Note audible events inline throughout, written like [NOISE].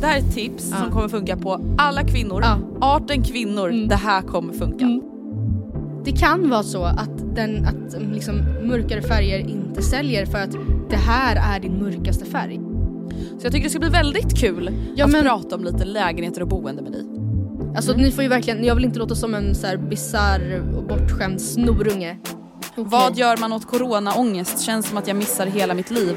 Det här är ett tips som kommer funka på alla kvinnor. Arten kvinnor, det här kommer funka. Mm. Det kan vara så att, den, att um, liksom, mörkare färger inte säljer för att det här är din mörkaste färg. Så jag tycker det ska bli väldigt kul Ja, att men- prata om lite lägenheter och boende med dig. Alltså ni får ju verkligen, jag vill inte låta som en så här bisarr och bortskämd snorunge. Okej. Vad gör man åt coronaångest? Känns som att jag missar hela mitt liv.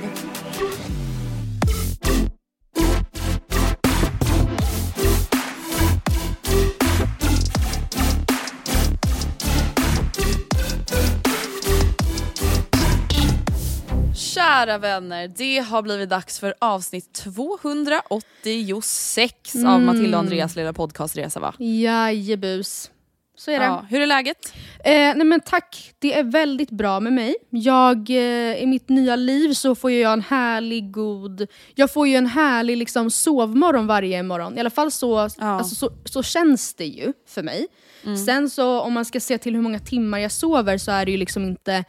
Kära vänner, det har blivit dags för avsnitt 286 av Mm. Matilda och Andreas lilla podcastresa va? Jajebus. Så är det. Ja, hur är läget? Eh, nej men tack, det är väldigt bra med mig. Jag, eh, I mitt nya liv så får jag en härlig, god... Jag får ju en härlig liksom, sovmorgon varje morgon. I alla fall så, alltså, så, så känns det ju för mig. Sen så om man ska se till hur många timmar jag sover så är det ju liksom inte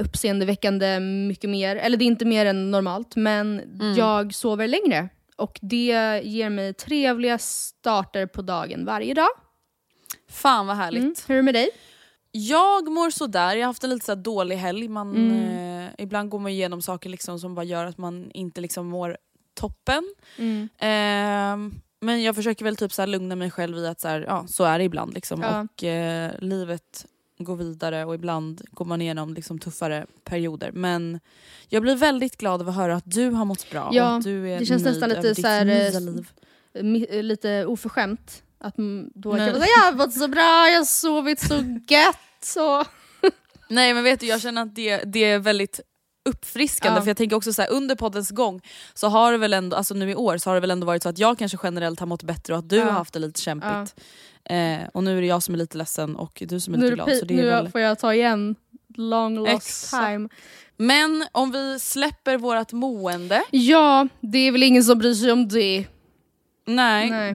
uppseendeväckande mycket mer. Eller det är inte mer än normalt, men jag sover längre. Och det ger mig trevliga starter på dagen varje dag. Fan vad härligt. Mm. Hur är det med dig? Jag mår sådär, jag har haft en lite så dålig helg. Man, Mm. eh, ibland går man igenom saker liksom som bara gör att man inte liksom mår toppen. Mm. Ehm, men jag försöker väl typ så lugna mig själv i att så, här, ja, så är det ibland. Liksom. Ja. Och eh, livet går vidare och ibland går man igenom liksom, tuffare perioder. Men jag blir väldigt glad över att höra att du har mått bra Ja, och att du är det känns nöjd nästan lite över ditt så här, nya eh, liv. Eh, lite oförskämt. Att då Nej. man säga jag har mått så bra, jag har sovit så gött. Så. Nej men vet du, jag känner att det, det är väldigt uppfriskande Ja. för jag tänker också så här, under poddens gång så har det väl ändå, alltså nu i år så har det väl ändå varit så att jag kanske generellt har mått bättre och att du Ja. har haft det lite kämpigt. Eh, och nu är det jag som är lite ledsen och du som är Nu, lite glad. Så det är nu väl... får jag ta igen long lost Exakt. time. Men om vi släpper vårt mående. Ja, det är väl ingen som bryr sig om det. Nej. Nej.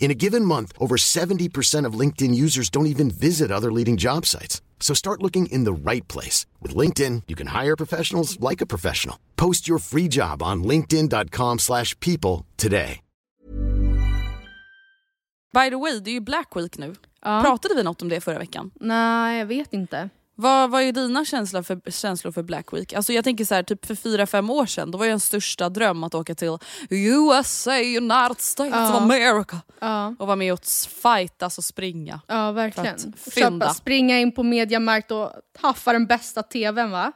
In a given month, over 70% of LinkedIn users don't even visit other leading job sites. So start looking in the right place. With LinkedIn, you can hire professionals like a professional. Post your free job on linkedin.com slash people today. By the way, det är ju Black Week nu. Ja. Pratade vi något om det förra veckan? Nej, jag vet inte. Vad, vad är dina känslor för, känslor för Black Week? Alltså jag tänker så här, typ för fyra fem år sedan, då var ju en största dröm att åka till USA, United States Ja. of America. Ja. Och vara med och fightas och springa. Ja, verkligen. Köpa, springa in på Mediamarkt och haffa den bästa tvn va?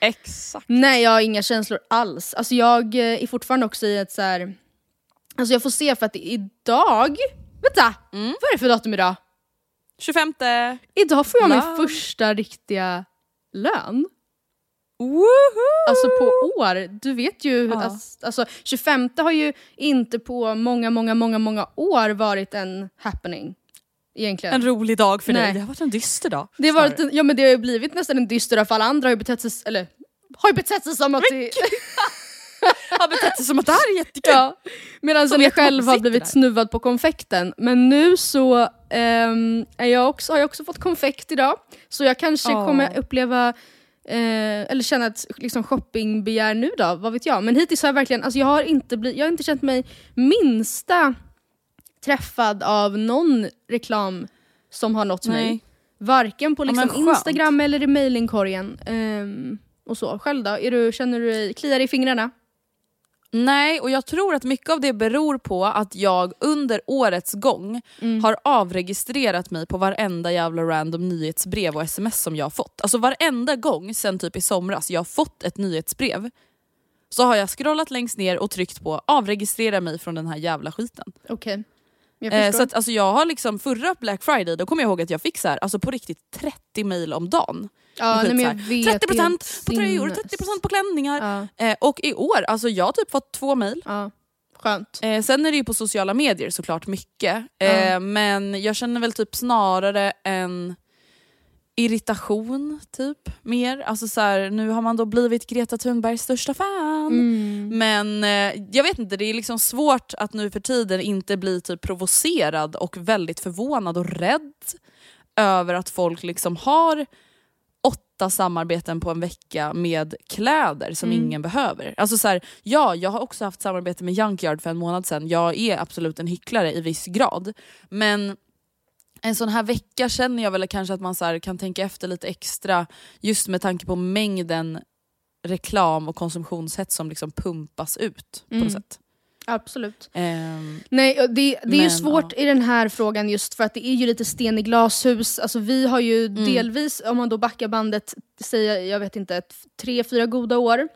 Exakt. Nej, jag har inga känslor alls. Alltså jag eh, är fortfarande också i ett så här. Alltså jag får se för att idag... Vänta! Mm. Vad är det för datum idag? 25 Idag får jag min Love. första riktiga lön. Woohoo! Alltså på år. Du vet ju, Ja. att, alltså 25 har ju inte på många, många, många, många år varit en happening. Egentligen. En rolig dag för dig. Nej. Det har varit en dyster dag. Det, har varit, en- ja, men det har ju blivit nästan en dyster dag för alla andra har ju betett sig, eller, har ju betett sig som att. [LAUGHS] [LAUGHS] har betett sig som att det här är jättekul. ja, Medan Som jag vad själv har blivit där. snuvad på konfekten. Men nu så ehm, är jag också, har jag också fått konfekt idag. Så jag kanske Åh. kommer uppleva Eh, eller känna ett liksom, shoppingbegär nu då, vad vet jag. Men hittills har jag verkligen, alltså jag har inte, bli, jag har inte känt mig minsta träffad av någon reklam som har nått mig. Nej. Varken på Ja, liksom skönt. Instagram eller i mailinkorgen. Ehm, och så. Själv då? Är du, känner du dig, kliar i fingrarna? Nej, och jag tror att mycket av det beror på att jag under årets gång Mm. har avregistrerat mig på varenda jävla random nyhetsbrev och sms som jag har fått. Alltså varenda gång sen typ i somras jag har fått ett nyhetsbrev så har jag scrollat längst ner och tryckt på avregistrera mig från den här jävla skiten. Okej. Jag Eh, så att, alltså, jag har liksom, förra Black Friday då kommer jag ihåg att jag fick så här, alltså på riktigt 30 mail om dagen. Ja, nej, men jag så vet, här, 30% det är helt på tröjor, sinnes. 30% på klänningar. Ja, Eh, och i år, alltså jag har typ fått två ja. Skönt. Eh, sen är det ju på sociala medier såklart mycket. Eh, Ja. Men jag känner väl typ snarare en irritation typ mer. Alltså så här, nu har man då blivit Greta Thunbergs största fan. Mm. Men eh, jag vet inte, det är liksom svårt att nu för tiden inte bli typ provocerad och väldigt förvånad och rädd över att folk liksom har åtta samarbeten på en vecka med kläder som Mm. ingen behöver. Alltså så här, ja, jag har också haft samarbete med Junkyard för en månad sedan. Jag är absolut en hycklare i viss grad. Men en sån här vecka känner jag väl kanske att man så här kan tänka efter lite extra just med tanke på mängden reklam och konsumtionshets som liksom pumpas ut på Mm. något sätt. Absolut. Ehm, Nej, det, det är ju Men, svårt i den här frågan just för att det är ju lite sten i glashus. Alltså vi har ju Mm. delvis, om man då backar bandet, säger jag vet inte, tre, fyra goda år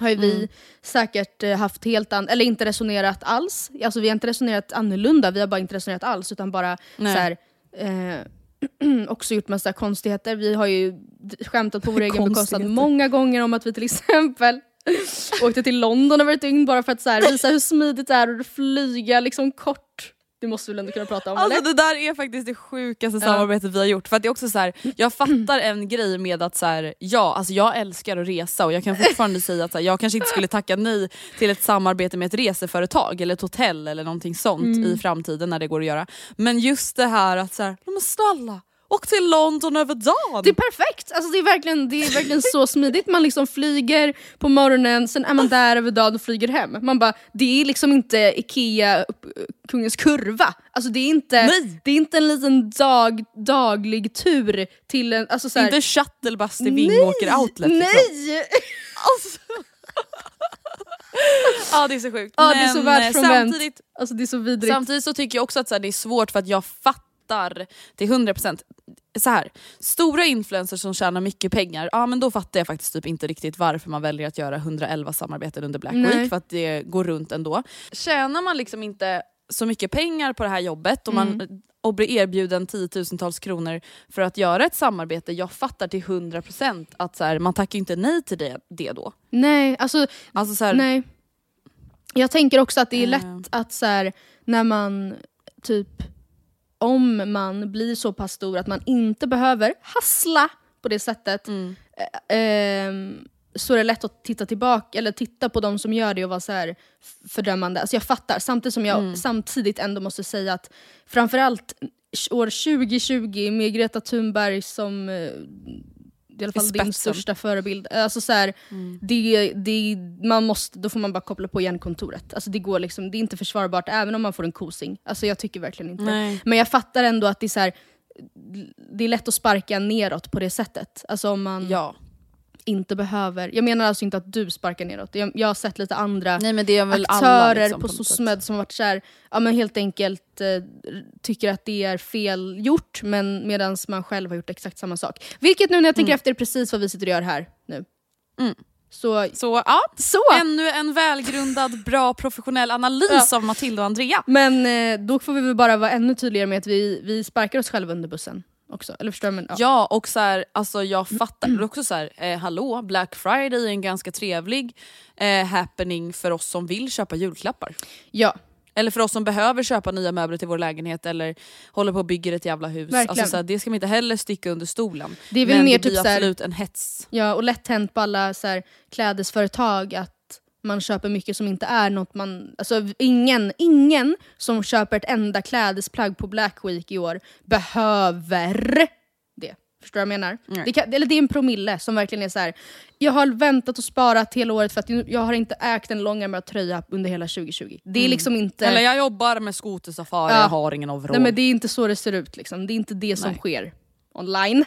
har ju vi Mm. säkert eh, haft helt an- eller inte resonerat alls. Alltså vi har inte resonerat annorlunda, vi har bara inte resonerat alls utan bara Nej. så här, eh, [CLEARS THROAT] också gjort massa konstigheter. Vi har ju skämtat på vår [LAUGHS] egen bekostnad många gånger om att vi till exempel [LAUGHS] åkte till London över ett dygn bara för att så här, visa hur smidigt det är att flyga liksom kort. Det måste vi väl ändå kunna prata om Alltså eller? det där är faktiskt det sjukaste Ja. samarbetet vi har gjort. För att det är också så här, jag [CLEARS THROAT] fattar en grej med att så här, ja, alltså jag älskar att resa och jag kan fortfarande [LAUGHS] säga att här, jag kanske inte skulle tacka nej till ett samarbete med ett reseföretag eller ett hotell eller någonting sånt Mm. i framtiden när det går att göra. Men just det här att så här, men snälla, åk till London över dagen! Det är perfekt! Alltså det, är verkligen, det är verkligen så [LAUGHS] smidigt. Man liksom flyger på morgonen, sen är man där över dagen och flyger hem. Man bara, det är liksom inte Ikea Kungens Kurva. Alltså det är inte, Nej. det är inte en liten dag, daglig tur till en... Alltså så här, Inte shuttlebus till Vingåker outlet. Liksom. Nej! [LAUGHS] Alltså. ja det är så sjukt. Ja, det är så världsfrånvänt. samtidigt, Alltså det är så vidrigt. Samtidigt så tycker jag också att så här, det är svårt för att jag fattar till 100% så här, stora influencers som tjänar mycket pengar, ja men då fattar jag faktiskt typ inte riktigt varför man väljer att göra 111 samarbeten under Black Nej. Week för att det går runt ändå. Tjänar man liksom inte så mycket pengar på det här jobbet och, man, och blir erbjuden tiotusentals kronor för att göra ett samarbete. Jag fattar till 100% att så här, man tackar inte nej till det, det då. Nej, alltså, Alltså så här, nej. Jag tänker också att det är Eh. lätt att så här, när man typ om man blir så pass stor att man inte behöver hassla på det sättet Mm. eh, ehm, så är det lätt att titta tillbaka eller titta på de som gör det och vara så här fördömande. Alltså jag fattar, samtidigt som jag Mm. samtidigt ändå måste säga att framförallt år 2020 med Greta Thunberg som eh, i alla fall din spetsen. största förebild. Alltså så här, det, det, man måste, då får man bara koppla på hjärnkontoret. Alltså det, går liksom, det är inte försvarbart även om man får en kosing. Alltså jag tycker verkligen inte Nej. Men jag fattar ändå att det är, så här, det är lätt att sparka neråt på det sättet. Alltså om man Ja. Inte behöver... Jag menar alltså inte att du sparkar neråt. Jag, jag har sett lite andra Nej aktörer alla liksom, på sätt. SOSMED som har varit så här, ja, men helt enkelt eh, tycker att det är fel gjort men medan man själv har gjort exakt samma sak. Vilket nu när jag tänker efter är precis vad vi sitter och gör här nu. Mm. Så, Så ja, så. ännu en välgrundad, bra professionell analys av Matilda och Andrea. Men eh, då får vi väl bara vara ännu tydligare med att vi, vi sparkar oss själva under bussen också. Eller förstår? Men, ja. Ja, och så här, alltså jag fattar. Är också så här, eh, hallå, Black Friday är en ganska trevlig eh, happening för oss som vill köpa julklappar. ja. Eller för oss som behöver köpa nya möbler till vår lägenhet eller håller på och bygger ett jävla hus. Verkligen. Alltså, så här, det ska man inte heller sticka under stolen. Det är väl Men mer det blir typ så här- absolut en hets. Ja, och lätt hänt på alla så här, klädesföretag att man köper mycket som inte är något man... Alltså ingen, ingen som köper ett enda klädesplagg på Black Week i år behöver det. Förstår du vad jag menar? Det, kan, eller det är en promille som verkligen är så här. jag har väntat och sparat hela året för att jag har inte ägt en långärmad tröja under hela 2020. Det är liksom inte... Eller jag jobbar med skotersafari, Ja. jag har ingen overall. nej, men det är inte så det ser ut. Liksom. Det är inte det som Nej. sker online.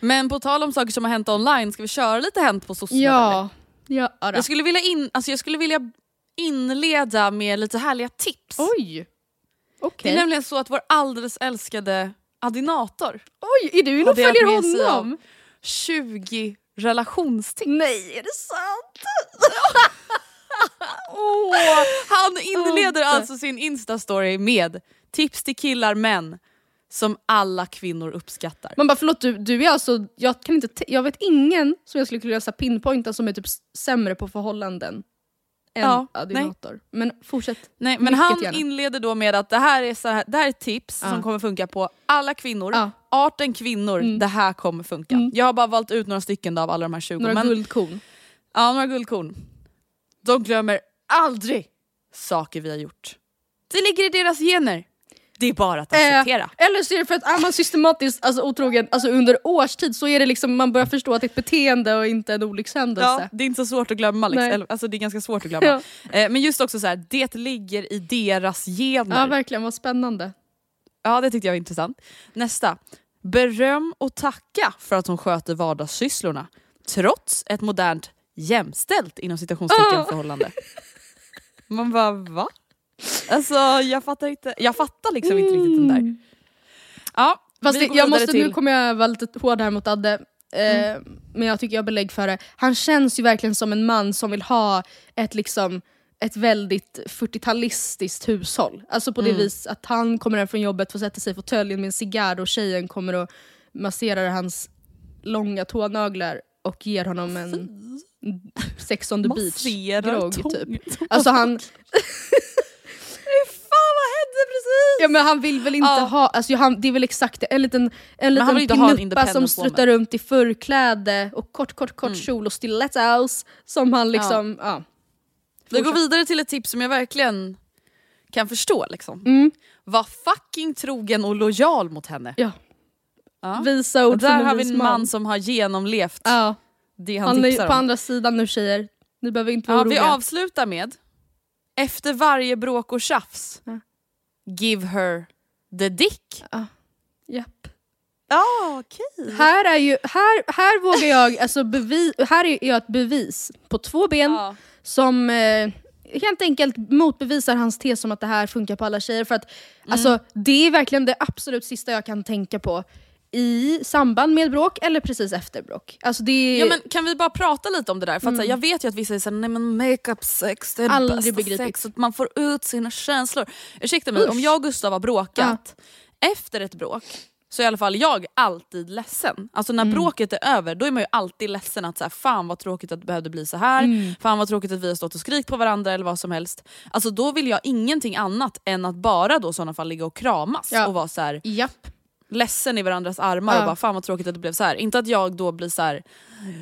Men på tal om saker som har hänt online, ska vi köra lite Hänt på SOSMED? eller? Ja. Jag skulle, vilja in, alltså jag skulle vilja inleda med lite härliga tips. Oj! Okej. Det är nämligen så att vår alldeles älskade Adinator Oj, är du inne och följer honom? 20 relationstips. Nej, är det sant? [LAUGHS] Han inleder Inte. alltså sin instastory med tips till killar, män som alla kvinnor uppskattar. Man bara förlåt, du, du är alltså, jag, kan inte jag vet ingen som jag skulle kunna pinpointa som är typ sämre på förhållanden än Ja, Adinator. Men fortsätt. Nej, men han gärna. inleder då med att det här är, så här, det här är tips Ja. som kommer funka på alla kvinnor. Ja. Arten kvinnor, Mm. det här kommer funka. Mm. Jag har bara valt ut några stycken av alla de här 20. Några men, guldkorn. Ja, några guldkorn. De glömmer aldrig saker vi har gjort. Det ligger i deras gener. Det är bara att acceptera. Eh, eller så är det för att är man systematiskt alltså, otrogen alltså, under årstid så är det liksom, man börjar förstå att det är ett beteende och inte en olyckshändelse. Ja, det är inte så svårt att glömma. Liksom. Alltså, det är ganska svårt att glömma. [LAUGHS] Eh, men just också så här, det ligger i deras gener. Ja, verkligen, vad spännande. Ja, det tyckte jag var intressant. Nästa. Beröm och tacka för att hon sköter vardagssysslorna. Trots ett modernt jämställt inom citationstecken Ah. förhållande. Man bara va? Alltså jag fattar inte. Jag fattar liksom inte riktigt den där. Ja, Fast det, jag måste, till... Nu kommer jag vara lite hård här mot Adde, eh, men jag tycker jag har belägg för det. Han känns ju verkligen som en man som vill ha ett liksom ett väldigt 40-talistiskt hushåll. Alltså på det vis att han kommer hem från jobbet, får sätta sig i fåtöljen med en cigarr och tjejen kommer och masserar hans långa tånaglar och ger honom en sex on the beach Masserar grogg tång- typ. [LAUGHS] Alltså han, [LAUGHS] [LAUGHS] precis? Ja men han vill väl inte Ja. ha, alltså han, det är väl exakt det, en liten, en han vill liten inte ha en pinuppa som struttar runt i förkläde och kort kort kort kjol och stilettos som han liksom, ja. Vi går vidare till ett tips som jag verkligen kan förstå. Liksom. Mm. Var fucking trogen och lojal mot henne. Ja. Ja. Visa Och ord där från har vi en man som har genomlevt Ja. det han, Han är tipsar på om. andra sidan nu tjejer, ni behöver inte vara Ja, vi oroliga. avslutar med, efter varje bråk och tjafs, Ja. Give her the dick. Japp. Ja, okej. Här, är ju, här, här vågar jag, [LAUGHS] alltså bevi, här är jag ett bevis på två ben Ja. som eh, helt enkelt motbevisar hans tes om att det här funkar på alla tjejer. För att Mm. alltså, det är verkligen det absolut sista jag kan tänka på i samband med bråk eller precis efter bråk. Alltså det Ja, men kan vi bara prata lite om det där? För att, så här, jag vet ju att vissa säger att makeup sex det är Aldrig bästa begripit. sex, att man får ut sina känslor. Ursäkta mig, om jag och Gustav har bråkat, efter ett bråk så är i alla fall jag alltid ledsen. Alltså när bråket är över då är man ju alltid ledsen att så här, fan vad tråkigt att det behövde bli så här. fan vad tråkigt att vi har stått och skrikit på varandra eller vad som helst. Alltså då vill jag ingenting annat än att bara då i sådana fall ligga och kramas Ja. och vara så här, Japp. Ledsen i varandras armar Ja. och bara fan vad tråkigt att det blev så här. Inte att jag då blir så här.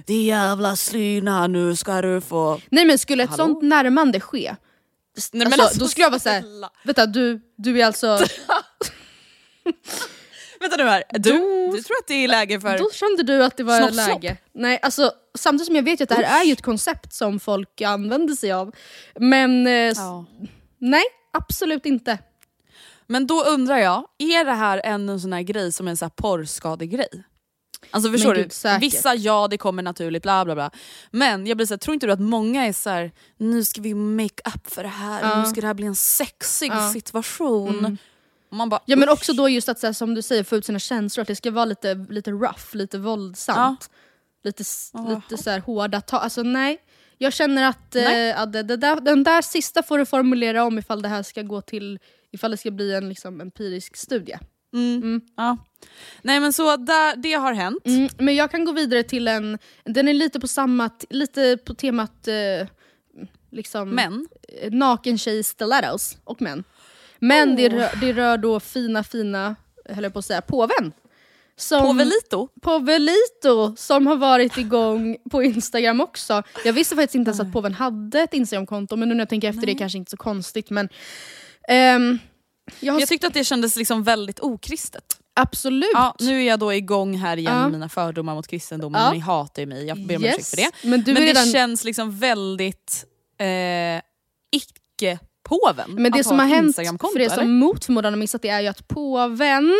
det jävla slyna nu ska du få... Nej men skulle ett Hallå? sånt närmande ske, Nej, alltså, alltså, då skulle jag vara såhär, vänta du, du är alltså... [LAUGHS] Vänta nu här, du, du tror att det är läge för... Då kände du att det var Snopp, snopp. läge. Nej, alltså, samtidigt som jag vet ju att det här är ju ett koncept som folk använder sig av. Men eh, Ja. nej, absolut inte. Men då undrar jag, är det här en sån här grej som en sån här porrskadegrej? Alltså förstår Men du? gud, säkert. Vissa ja, det kommer naturligt, bla bla bla. Men jag blir så här, tror inte du att många är så här: nu ska vi make up för det här, Ja. nu ska det här bli en sexig Ja. situation. Mm. Man bara, Ja men också då just att så här, som du säger få ut sina känslor, att det ska vara lite, lite rough, lite våldsamt. Lite, s- Jaha. lite så här hårda tag. Alltså nej. Jag känner att eh, ja, det, det där, den där sista får du formulera om ifall det här ska gå till, ifall det ska bli en liksom, empirisk studie. Mm. Ja. Nej men så där, det har hänt. Mm, men jag kan gå vidare till en, den är lite på samma, lite på temat eh, liksom, Men, eh, naken tjej stilettos och män. Men det, rör, det rör då fina fina, höll jag på att säga, påven. Som, Povelito? Povelito som har varit igång på Instagram också. Jag visste faktiskt inte ens att påven hade ett Instagramkonto men nu när jag tänker efter det är kanske inte så konstigt. Men, ehm, jag har Jag tyckte att det kändes liksom väldigt okristet. absolut Ja, nu är jag då igång här igen Ja. med mina fördomar mot kristendomen, Ja. ni hatar ju mig, jag ber om Yes. ursäkt för det. Men Men det redan- känns liksom väldigt eh, icke-påven Men det som ha har hänt, för er som eller? mot förmodan har missat det, är ju att påven,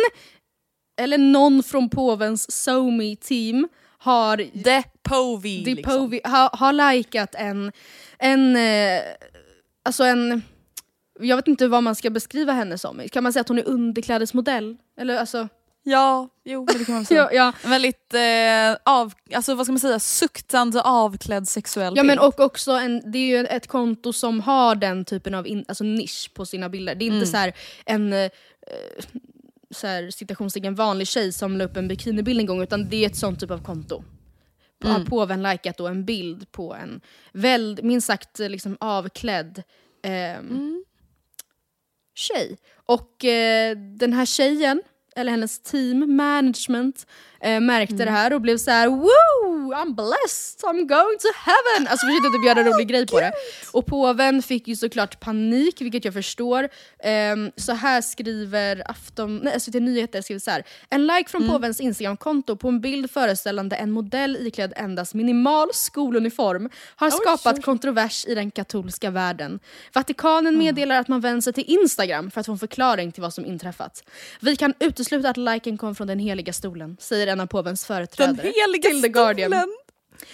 eller någon från påvens somi team har The Povi. The liksom. Povi, har, har likat en, en, eh, alltså en, jag vet inte vad man ska beskriva henne som. Kan man säga att hon är underklädesmodell? Eller alltså, Ja, jo det kan man [LAUGHS] säga. ja, ja. En väldigt eh, av, alltså, vad ska man säga, suktande avklädd sexuell Ja men och också en, det är ju ett konto som har den typen av in, alltså nisch på sina bilder. Det är inte Mm. så här en eh, så här, citationstecken vanlig tjej som la upp en bikinibild en gång utan det är ett sånt typ av konto. Har Mm. påven likat då en bild på en väl, minst sagt eh, liksom avklädd ehm, Mm tjej. Och eh, den här tjejen, eller hennes team, management, eh, märkte Mm. det här och blev så här: Woo! I'm blessed, I'm going to heaven! Alltså försökte typ göra en rolig grej på det. Och påven fick ju såklart panik, vilket jag förstår. Ehm, så här skriver Afton, nej, SVT Nyheter skriver så här. En like från Mm. påvens Instagramkonto på en bild föreställande en modell iklädd endast minimal skoluniform har skapat kontrovers i den katolska världen. Vatikanen meddelar att man vänder sig till Instagram för att få en förklaring till vad som inträffat. Vi kan utesluta att liken kom från den heliga stolen, säger en av påvens Den företrädare heliga till The Guardian. stolen.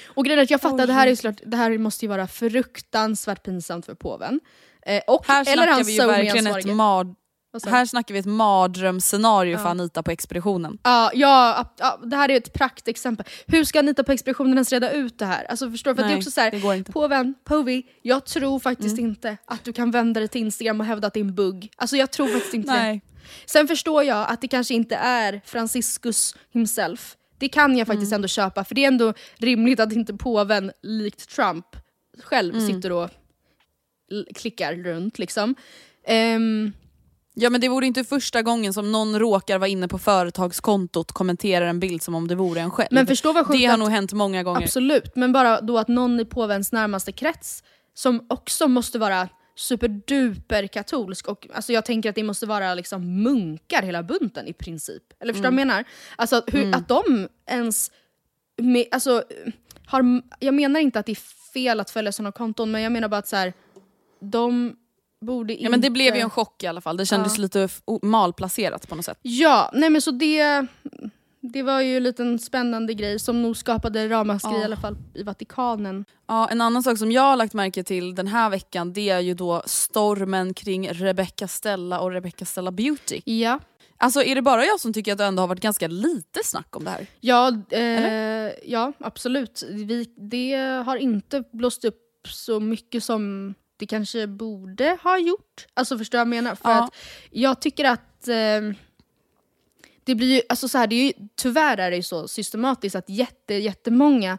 Och grejen är att jag fattar, det, här är såklart, det här måste ju vara fruktansvärt pinsamt för påven. Eh, och, Här eller snackar hans vi ju verkligen ett, mard, här snackar vi ett mardrömsscenario för Anita på expeditionen. Ja, ja, ja, det här är ett praktexempel. Hur ska Anita på expeditionen ens reda ut det här? Alltså förstår? För att det är Nej, också så här, påven, Povi, jag tror faktiskt inte att du kan vända dig till Instagram och hävda att det är en bugg. Alltså jag tror faktiskt inte. Nej. Sen förstår jag att det kanske inte är Franciscus himself. Det kan jag faktiskt ändå köpa, för det är ändå rimligt att inte påven, likt Trump, själv sitter och klickar runt. Liksom. Ehm, Ja men det vore inte första gången som någon råkar vara inne på företagskontot kommenterar en bild som om det vore en själv. Men förstå vad sjukt det har att- nog hänt många gånger. Absolut, men bara då att någon i påvens närmaste krets som också måste vara superduper katolsk och alltså jag tänker att det måste vara liksom munkar hela bunten i princip. Eller förstår du vad jag menar? Alltså att, hur, att de ens... Med, alltså, har, jag menar inte att det är fel att följa sådana konton men jag menar bara att så här, de borde inte... Ja, men det blev ju en chock i alla fall, det kändes Ja. lite malplacerat på något sätt. Ja, nej men så det... Det var ju en liten spännande grej som nog skapade ramaskri Ja. i alla fall i Vatikanen. Ja, en annan sak som jag har lagt märke till den här veckan det är ju då stormen kring Rebecca Stella och Rebecca Stella Beauty. Ja. Alltså är det bara jag som tycker att det ändå har varit ganska lite snack om det här? Ja, eh, ja absolut. Vi, det har inte blåst upp så mycket som det kanske borde ha gjort. Alltså förstår jag vad jag menar? För Ja. att jag tycker att eh, det blir ju, alltså så här, det är ju, tyvärr är det ju så systematiskt att jätte, jättemånga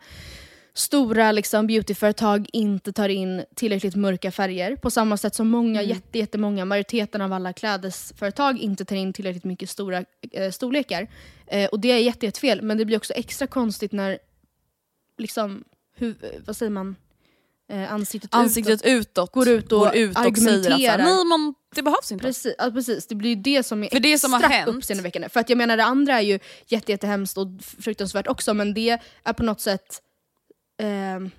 stora liksom, beautyföretag inte tar in tillräckligt mörka färger. På samma sätt som många, Mm. jätte, jättemånga, majoriteten av alla klädesföretag inte tar in tillräckligt mycket stora eh, storlekar. Eh, och det är jätte, jätte fel, men det blir också extra konstigt när liksom, hu, vad säger man? Eh, ansiktet, Ansiktet utåt, går ut och, går ut och säger att så här, argumenterar. nej man, det behövs inte. Precis, ja, precis, det blir ju det som är För det som har hänt- uppseendeväckande. För att jag menar det andra är ju jätte, jättehemskt och fruktansvärt också men det är på något sätt ehm,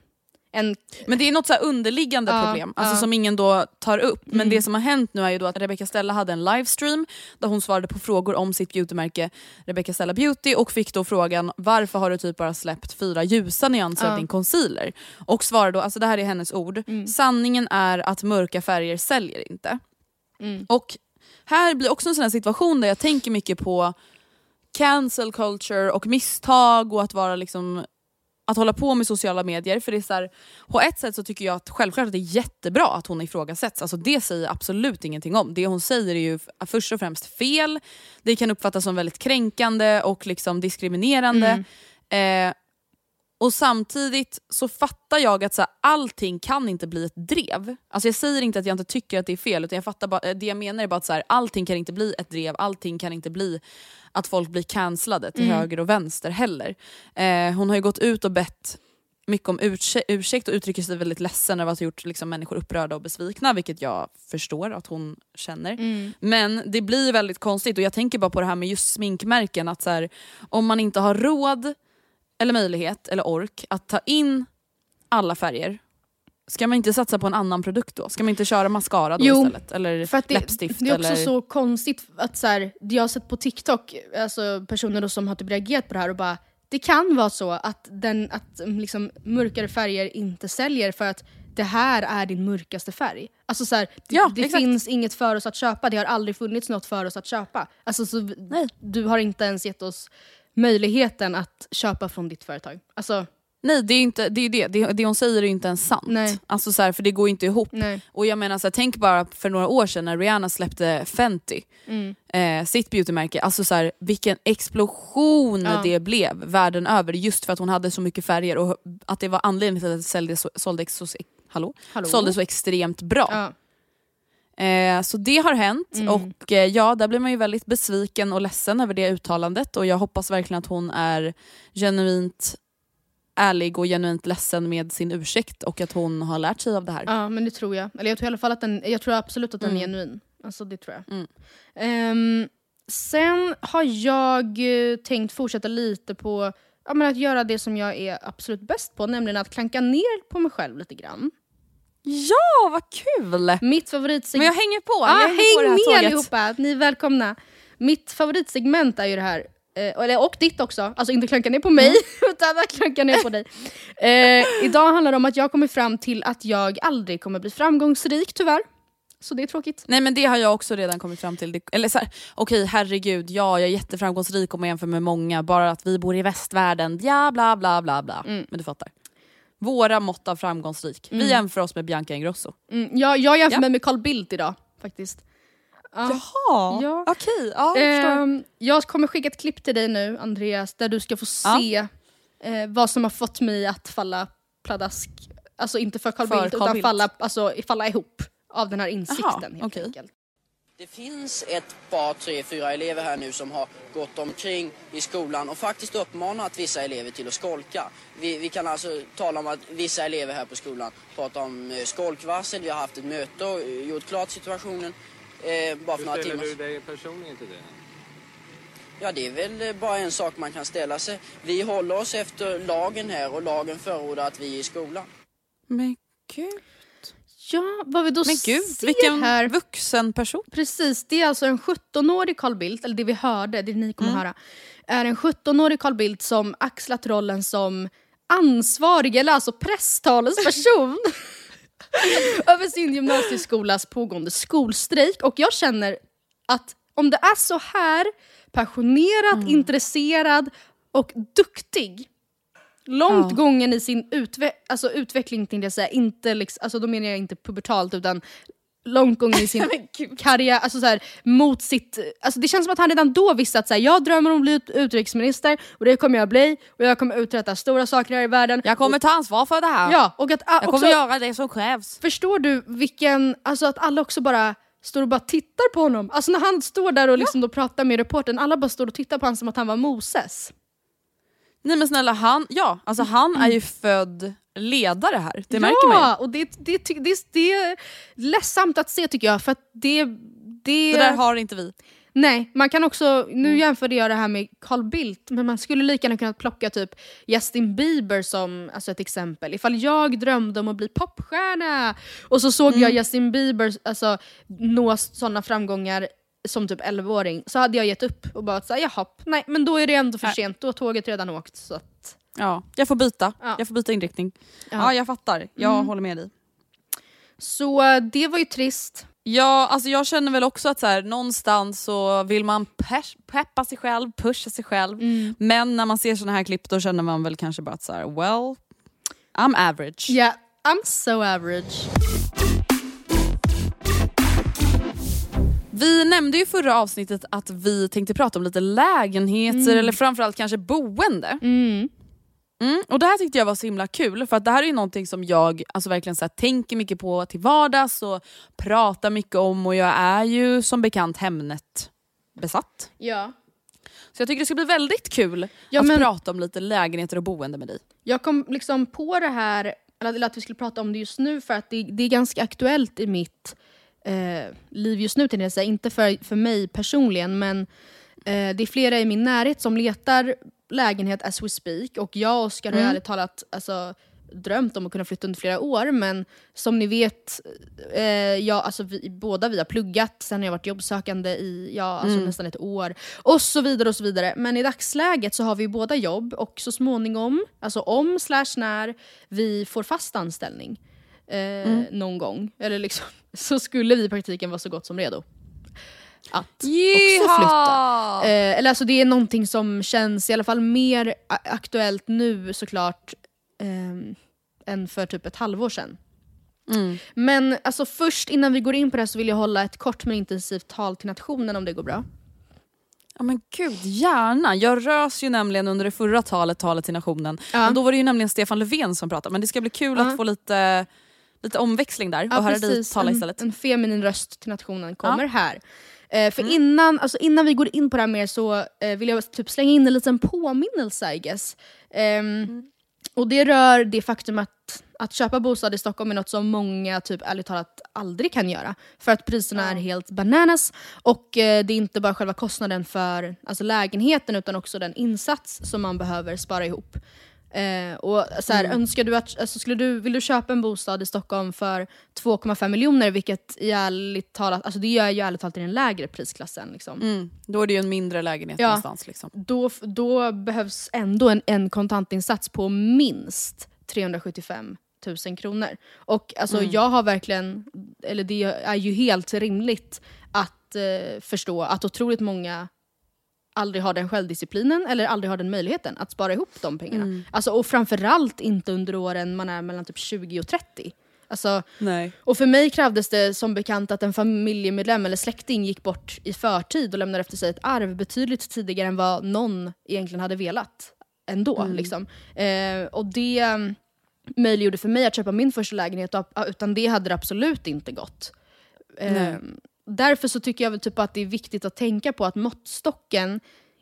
en... Men det är något så här underliggande Ja, problem alltså ja. som ingen då tar upp. Men Mm. det som har hänt nu är ju då att Rebecca Stella hade en livestream där hon svarade på frågor om sitt beautymärke Rebecca Stella Beauty och fick då frågan varför har du typ bara släppt fyra ljusa nyanser av Ja. din concealer? Och svarade då, alltså det här är hennes ord, Mm. sanningen är att mörka färger säljer inte. Mm. Och här blir också en sån här situation där jag tänker mycket på cancel culture och misstag och att vara liksom att hålla på med sociala medier. För det är så här, på ett sätt så tycker jag att självklart att det är jättebra att hon ifrågasätts. Alltså det säger jag absolut ingenting om. Det hon säger är ju först och främst fel. Det kan uppfattas som väldigt kränkande och liksom diskriminerande. Eh, och samtidigt så fattar jag att så här, allting kan inte bli ett drev. Alltså jag säger inte att jag inte tycker att det är fel, utan jag fattar bara, eh, det jag menar är bara att så här, allting kan inte bli ett drev, allting kan inte bli att folk blir cancellade till Mm. höger och vänster heller. Eh, hon har ju gått ut och bett mycket om ursäkt, ursäkt och uttrycker sig väldigt ledsen över att ha gjort liksom, människor upprörda och besvikna, vilket jag förstår att hon känner. Mm. Men det blir väldigt konstigt och jag tänker bara på det här med just sminkmärken, att så här, om man inte har råd eller möjlighet eller ork att ta in alla färger, ska man inte satsa på en annan produkt då? Ska man inte köra mascara då Jo, istället? Eller För det, läppstift? det är också eller... så konstigt att så här, jag har sett på TikTok, alltså personer som har typ reagerat på det här och bara det kan vara så att, den, att mm, liksom, mörkare färger inte säljer för att det här är din mörkaste färg. Alltså så här, det, Ja, det finns inget för oss att köpa, det har aldrig funnits något för oss att köpa. Alltså, så, du har inte ens gett oss möjligheten att köpa från ditt företag. Alltså, Nej, det är, inte, det, är det. det. Det hon säger är inte ens sant. Nej. Alltså så här, för det går inte ihop. nej. Och jag menar så här, Tänk bara för några år sedan när Rihanna släppte Fenty, Mm. eh, sitt beautymärke. Alltså så här, vilken explosion Ja. det blev världen över just för att hon hade så mycket färger och att det var anledningen till att det sålde så, sålde, så, hallå? Hallå? sålde så extremt bra. Ja. Eh, så det har hänt Mm. och eh, ja, där blir man ju väldigt besviken och ledsen över det uttalandet och jag hoppas verkligen att hon är genuint ärlig och genuint ledsen med sin ursäkt och att hon har lärt sig av det här. Ja, men det tror jag. Eller jag tror i alla fall att den, jag tror absolut att den är Mm. genuin. Alltså det tror jag. Mm. Ehm, sen har jag eh, tänkt fortsätta lite på ja, men att göra det som jag är absolut bäst på, nämligen att klanka ner på mig själv lite grann. Ja, vad kul! Mitt favoritsegment... Men jag hänger på, ah, jag hänger på häng här med allihopa, ni är välkomna. Mitt favoritsegment är ju det här, eh, och ditt också, alltså inte klanka ner på mig, Mm. [LAUGHS] utan att klanka ner på dig. Eh, idag handlar det om att jag kommer fram till att jag aldrig kommer bli framgångsrik tyvärr. Så det är tråkigt. Nej men det har jag också redan kommit fram till. Det, eller så här, okej herregud, ja jag är jätteframgångsrik om jag jämför med många, bara att vi bor i västvärlden, ja bla bla bla bla. Mm. Men du fattar. Våra mått av framgångsrik. Vi jämför oss med Bianca Ingrosso. Mm, jag, jag jämför Ja. mig med Carl Bildt idag faktiskt. Ja. Jaha, Ja. okej. Ja, jag. Ehm, jag kommer skicka ett klipp till dig nu Andreas, där du ska få Ja. se eh, vad som har fått mig att falla pladask. Alltså inte för Carl För Bildt, Carl utan Bildt. Falla, alltså, falla ihop av den här insikten helt okej. enkelt. Det finns ett par, tre, fyra elever här nu som har gått omkring i skolan och faktiskt uppmanat vissa elever till att skolka. Vi, vi kan alltså tala om att vissa elever här på skolan pratar om eh, skolkvarsel. Vi har haft ett möte och eh, gjort klart situationen eh, bara för några timmar sedan. dig personligen till det? Ja, det är väl eh, bara en sak man kan ställa sig. Vi håller oss efter lagen här och lagen förordar att vi är i skolan. Men gud. Ja, vad vi då Men gud, ser vilken här... vuxen person. Precis, det är alltså en 17-årig Carl Bildt, eller det vi hörde, det ni kommer Mm. höra, är en 17-årig Carl Bildt som axlat rollen som ansvarig, eller alltså presstalesperson [LAUGHS] över sin gymnasieskolas pågående skolstrejk. Och jag känner att om det är så här passionerad, intresserad och duktig långt Ja. gången i sin utve alltså utveckling, tänkte jag säga. Inte liksom, alltså, då menar jag inte pubertalt utan långt gången i sin [LAUGHS] karriär, alltså så här, mot sitt... Alltså det känns som att han redan då visste att så här, jag drömmer om att bli ut- utrikesminister och det kommer jag bli och jag kommer uträtta stora saker här i världen. Jag kommer ta ansvar för det här. Ja, och att ah, jag kommer också, göra det som krävs. Förstår du vilken, alltså att alla också bara står och bara tittar på honom. Alltså när han står där och liksom då pratar med reportern, alla bara står och tittar på honom som att han var Moses. Nej men snälla, han, ja, alltså han är ju född ledare här. Det märker man ju. Och det, det, det, det är ledsamt att se tycker jag. För att det, det, Det där har inte vi. Nej, man kan också, nu Mm. jämförde jag det här med Carl Bildt, men man skulle lika gärna kunna plocka typ Justin Bieber som alltså ett exempel. Ifall jag drömde om att bli popstjärna och så såg Mm. jag Justin Bieber alltså, nå sådana framgångar som typ 11-åring så hade jag gett upp och bara såhär jaha, nej men då är det ändå för Nej. sent, då har tåget redan åkt. Så att, Ja, jag får byta. Ja. Jag får byta inriktning. Ja, Ja. jag fattar. Jag Mm. håller med dig. så det var ju trist. Ja, alltså jag känner väl också att så här, någonstans så vill man pe- peppa sig själv, pusha sig själv. Mm. Men när man ser såna här klipp då känner man väl kanske bara att så här, well, I'm average. Yeah, I'm so average. Vi nämnde ju förra avsnittet att vi tänkte prata om lite lägenheter Mm. eller framförallt kanske boende. Mm. Mm, och det här tyckte jag var så himla kul för att det här är ju någonting som jag alltså verkligen så här, tänker mycket på till vardags och pratar mycket om och jag är ju som bekant Hemnet besatt. Ja. Så jag tycker det ska bli väldigt kul Ja, att men- prata om lite lägenheter och boende med dig. Jag kom liksom på det här, eller att vi skulle prata om det just nu för att det, det är ganska aktuellt i mitt eh, liv just nu, jag säga. Inte för, för mig personligen, men eh, det är flera i min närhet som letar lägenhet as we speak. Och jag och Oskar har Mm. ärligt talat alltså, drömt om att kunna flytta under flera år, men som ni vet, eh, jag, alltså vi, båda vi har pluggat, sen har jag varit jobbsökande i ja, alltså Mm. nästan ett år, och så vidare. och så vidare. Men i dagsläget så har vi båda jobb, och så småningom, alltså om slash när vi får fast anställning eh, någon gång, eller liksom, [LAUGHS] så skulle vi i praktiken vara så gott som redo. Att också flytta. Eh, eller alltså det är någonting som känns i alla fall mer aktuellt nu såklart ehm, än för typ ett halvår sedan. Mm. Men alltså först innan vi går in på det här så vill jag hålla ett kort men intensivt tal till nationen om det går bra. Ja men gud, gärna. Jag rös ju nämligen under det förra talet, talet till nationen. Ja. Men då var det ju nämligen Stefan Löfven som pratade. Men det ska bli kul Ja. att få lite, lite omväxling där och höra dig tala en, istället. en feminin röst till nationen kommer Ja. här. Eh, för Mm. innan, alltså innan vi går in på det här mer så eh, vill jag typ slänga in en liten påminnelse I guess. Ehm, Mm. Och det rör det faktum att, att köpa bostad i Stockholm är något som många typ ärligt talat aldrig kan göra. För att priserna är helt bananas och eh, det är inte bara själva kostnaden för alltså lägenheten utan också den insats som man behöver spara ihop. Eh, och så här, Mm. önskar du att, alltså, skulle du, vill du köpa en bostad i Stockholm för 2,5 miljoner, vilket i ärligt talat, alltså det är ju ärligt talat i den lägre prisklassen. Liksom. Mm. Då är det ju en mindre lägenhet Ja. någonstans. Liksom. Då, då behövs ändå en, en kontantinsats på minst 375 000 kronor. Och alltså, Mm. jag har verkligen, eller det är ju helt rimligt att eh, förstå att otroligt många aldrig har den självdisciplinen eller aldrig har den möjligheten att spara ihop de pengarna. Mm. Alltså, och framförallt inte under åren man är mellan typ 20 och 30. Alltså, Nej. och för mig krävdes det som bekant att en familjemedlem eller släkting gick bort i förtid och lämnade efter sig ett arv betydligt tidigare än vad någon egentligen hade velat ändå. Mm. Liksom. Eh, och det um, möjliggjorde för mig att köpa min första lägenhet, och, utan det hade det absolut inte gått. Eh. Därför så tycker jag väl typ att det är viktigt att tänka på att måttstocken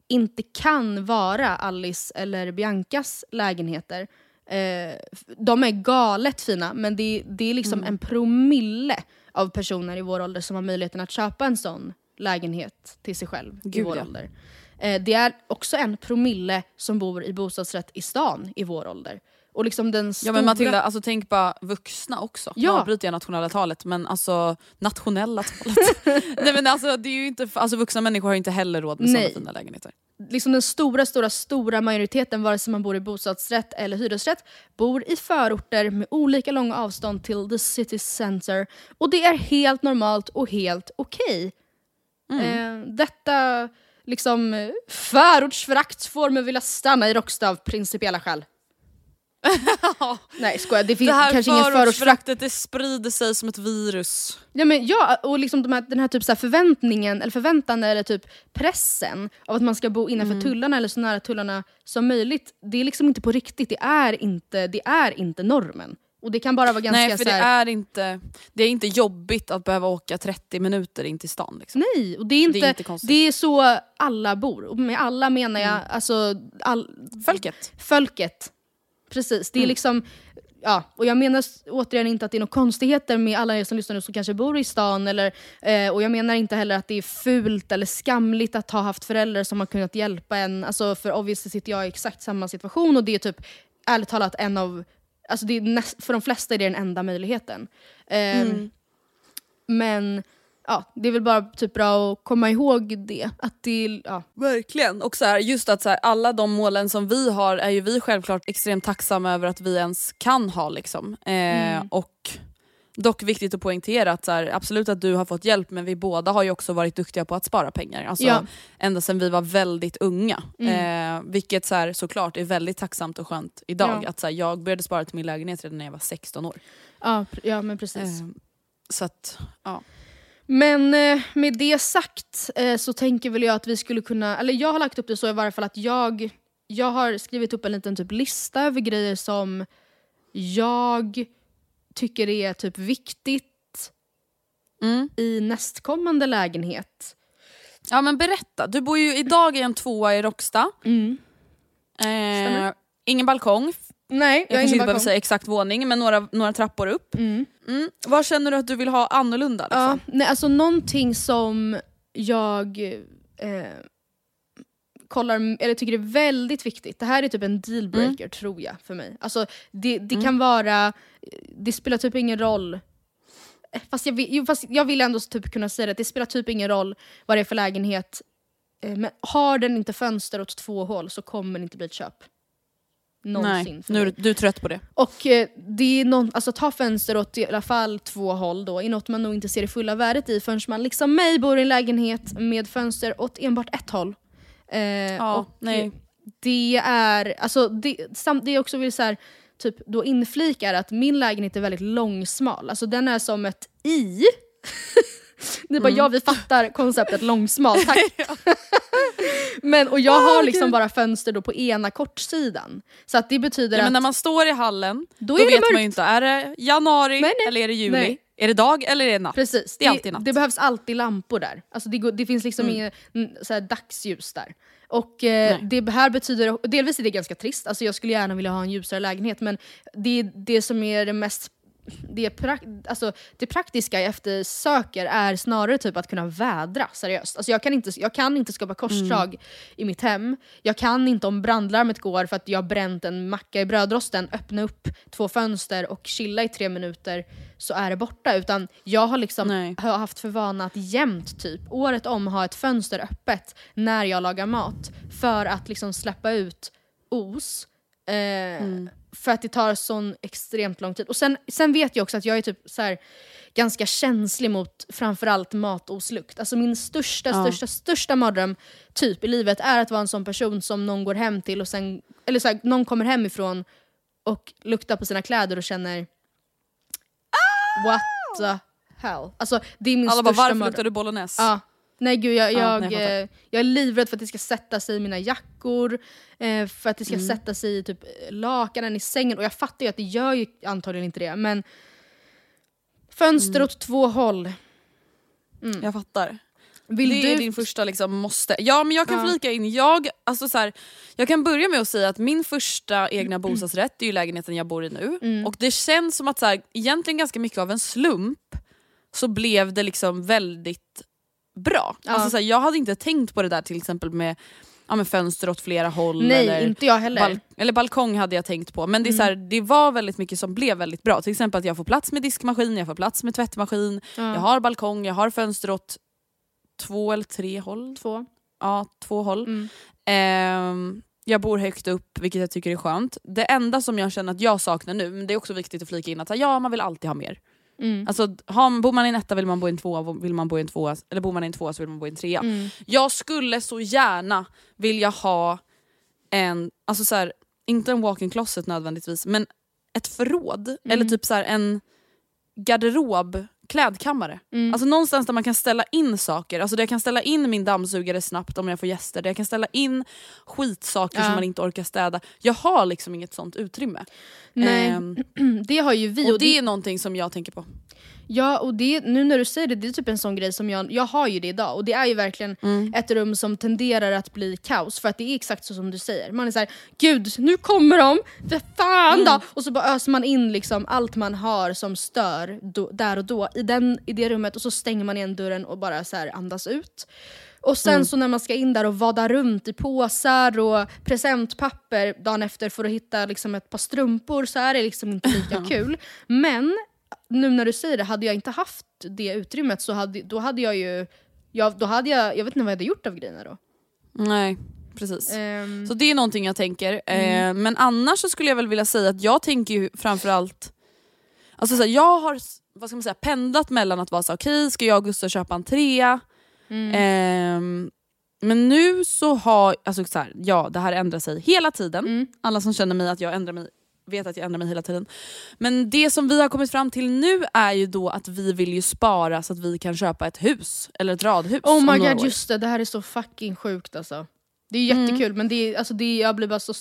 inte kan vara Alice eller Biancas lägenheter. Eh, de är galet fina, men det, det är liksom Mm. en promille av personer i vår ålder som har möjligheten att köpa en sån lägenhet till sig själv i Gud, vår ja. ålder. Eh, det är också en promille som bor i bostadsrätt i stan i vår ålder. Och liksom den Ja stora... men Matilda, alltså, tänk bara vuxna också. Ja. Nu avbryter jag nationella talet, men alltså nationella talet. [LAUGHS] Nej men alltså, det är ju inte, alltså vuxna människor har ju inte heller råd med sådana fina lägenheter. liksom den stora, stora, stora majoriteten, vare sig man bor i bostadsrätt eller hyresrätt, bor i förorter med olika långa avstånd till the city center. Och det är helt normalt och helt okej. Eh, detta liksom förortsförakt får mig vilja stanna i Råcksta av principiella skäl. Nej skojar, det finns Det här kanske ingen förortsförakt. förortsföraktet det sprider sig som ett virus. Ja, men ja och liksom de här, den här typ så här förväntningen, eller förväntan eller typ pressen av att man ska bo innanför Mm. tullarna eller så nära tullarna som möjligt. Det är liksom inte på riktigt, det är inte, det är inte normen. Och det kan bara vara ganska Nej för det här, är, inte, det är inte jobbigt att behöva åka 30 minuter in till stan. Liksom. Nej, och det är inte, Det är inte det är så alla bor. Och med alla menar jag alltså all, Folket. folket. Precis, det är Mm. liksom Ja, och jag menar återigen inte att det är några konstigheter med alla er som lyssnar nu som kanske bor i stan. Eller, eh, och jag menar inte heller att det är fult eller skamligt att ha haft föräldrar som har kunnat hjälpa en. Alltså, för obviously sitter jag i exakt samma situation och det är typ ärligt talat en av... Alltså det näst, för de flesta är det den enda möjligheten. Ehm, Mm. Men ja, det är väl bara typ bra att komma ihåg det. Att det ja. Verkligen. Och så här, just att så här, alla de målen som vi har är ju vi självklart extremt tacksamma över att vi ens kan ha. Liksom. Eh, Mm. Och Dock viktigt att poängtera att så här, absolut att du har fått hjälp men vi båda har ju också varit duktiga på att spara pengar. Alltså, Ja. Ända sedan vi var väldigt unga. Mm. Eh, vilket så här, såklart är väldigt tacksamt och skönt idag. Ja. Att, så här, jag började spara till min lägenhet redan när jag var 16 år. Ja, ja men precis. Eh, så att, ja. Men eh, med det sagt eh, så tänker väl jag att vi skulle kunna, eller jag har lagt upp det så i varje fall att jag, jag har skrivit upp en liten typ lista över grejer som jag tycker är typ viktigt Mm. i nästkommande lägenhet. ja men berätta, du bor ju idag i en tvåa i Råcksta. Mm. Eh, ingen balkong. Nej, Jag, jag, kanske inte behöver säga exakt våning men några, några trappor upp. Mm. Mm. Vad känner du att du vill ha annorlunda? Liksom? Ja, nej, alltså någonting som jag eh, kollar, eller tycker är väldigt viktigt. Det här är typ en dealbreaker tror jag för mig. Alltså, det det kan vara, det spelar typ ingen roll Eh, Fast jag, vill, fast jag vill ändå typ kunna säga det, att det spelar typ ingen roll vad det är för lägenhet. Eh, Men har den inte fönster åt två hål så kommer det inte bli ett köp. Någonsin Nej, nu är du, är trött på det. Och eh, det är någon, alltså ta fönster åt i alla fall två håll då, är något man nog inte ser det fulla värdet i förrän man liksom mig bor i en lägenhet med fönster åt enbart ett håll. Eh, Ja, och nej. Det är, alltså det, samt, det jag också vill så här, typ då inflika är att min lägenhet är väldigt långsmal, alltså den är som ett i. [LAUGHS] Ni bara Mm. ja vi fattar konceptet långsmal, tack. [LAUGHS] men, och jag har liksom gud. bara fönster då på ena kortsidan. Så att det betyder Ja, men att när man står i hallen, Då då, vet man mörkt. ju inte, är det januari Nej, nej. eller är det juli? Nej. Är det dag eller är det natt? Precis, Det är alltid natt. Det behövs alltid lampor där. Alltså det, det finns liksom Mm. inget mm, så dagsljus där. Och eh, det här betyder, delvis är det ganska trist, alltså jag skulle gärna vilja ha en ljusare lägenhet men det, det som är det mest det, prak- alltså, det praktiska jag eftersöker är snarare typ att kunna vädra seriöst. Alltså jag, kan inte, jag kan inte skapa korsdrag i mitt hem. Jag kan inte om brandlarmet går för att jag har bränt en macka i brödrosten, öppna upp två fönster och chilla i tre minuter så är det borta. Utan jag har liksom Nej. har haft för vana att jämt, typ, året om ha ett fönster öppet när jag lagar mat. För att liksom släppa ut os. Eh, För att det tar sån extremt lång tid. Och sen, sen vet jag också att jag är typ så här, ganska känslig mot framförallt matoslukt. Alltså min största, Ja. största, största mardröm typ i livet är att vara en sån person som någon går hem till och sen, eller så här, någon kommer hemifrån och luktar på sina kläder och känner What the hell? Alltså det är min Alla bara, största varför mardröm. luktar du bolognese? Ja. Nej gud, jag, Ja, jag, nej, jag eh, jag är livrädd för att det ska sätta sig i mina jackor, eh, för att det ska Mm. sätta sig i typ lakanen i sängen. Och jag fattar ju att det gör ju antagligen inte det, men fönster Mm. åt två håll. Jag fattar. Vill det du... är din första liksom måste. Ja men jag kan Ja. flika in, jag, alltså så här, jag kan börja med att säga att min första egna bostadsrätt det är ju lägenheten jag bor i nu. Mm. Och det känns som att så här, egentligen ganska mycket av en slump så blev det liksom väldigt bra. Ja. Alltså så här, jag hade inte tänkt på det där till exempel med, ja, med fönster åt flera håll. Nej, eller, inte jag heller. bal- eller balkong hade jag tänkt på. Men det, är så här, det var väldigt mycket som blev väldigt bra. Till exempel att jag får plats med diskmaskin, jag får plats med tvättmaskin, Ja. jag har balkong, jag har fönster åt två eller tre håll. Två. Ja, två håll. Mm. Ehm, jag bor högt upp vilket jag tycker är skönt. Det enda som jag känner att jag saknar nu, men det är också viktigt att flika in att ja, man vill alltid ha mer. Mm. Alltså, har, bor man i en etta vill man bo i en tvåa, vill man bo i en tvåa, eller bor man i en tvåa så vill man bo i en trea. Mm. Jag skulle så gärna vilja ha en, alltså så här, inte en walk-in closet nödvändigtvis, men ett förråd. Mm. Eller typ så här, en garderob, klädkammare. Mm. Alltså någonstans där man kan ställa in saker. Alltså där jag kan ställa in min dammsugare snabbt om jag får gäster. Där jag kan ställa in skitsaker Ja. som man inte orkar städa. Jag har liksom inget sånt utrymme. Nej, Ehm, [CLEARS THROAT] det har ju vi. och det är någonting som jag tänker på. Ja, och det, nu när du säger det, det är typ en sån grej som jag, jag har ju det idag. Och det är ju verkligen Mm. ett rum som tenderar att bli kaos. För att det är exakt så som du säger. Man är såhär, gud nu kommer de! För fan då! Mm. Och så bara öser man in liksom allt man har som stör då, där och då i, den, i det rummet och så stänger man igen dörren och bara så här andas ut. Och sen Mm. så när man ska in där och vada runt i påsar och presentpapper dagen efter för att hitta liksom ett par strumpor så är det liksom inte lika [LAUGHS] kul. Men nu när du säger det, hade jag inte haft det utrymmet så hade, då hade jag ju... Jag, då hade jag, jag vet inte vad jag hade gjort av grejerna då. Nej, precis. Ehm, Så det är någonting jag tänker. Mm. Eh, men annars så skulle jag väl vilja säga att jag tänker ju framförallt... Alltså så här, jag har vad ska man säga, pendlat mellan att vara så okej ska jag och Gustav köpa en trea? mm. Ehm, men nu så har, alltså så här, ja det här ändrar sig hela tiden. Mm. Alla som känner mig att jag ändrar mig vet att jag ändrar mig hela tiden. Men det som vi har kommit fram till nu är ju då att vi vill ju spara så att vi kan köpa ett hus, eller ett radhus. oh my god, år. just det. Det här är så fucking sjukt alltså. Det är Mm. jättekul men det är, alltså, det är, jag blir bara så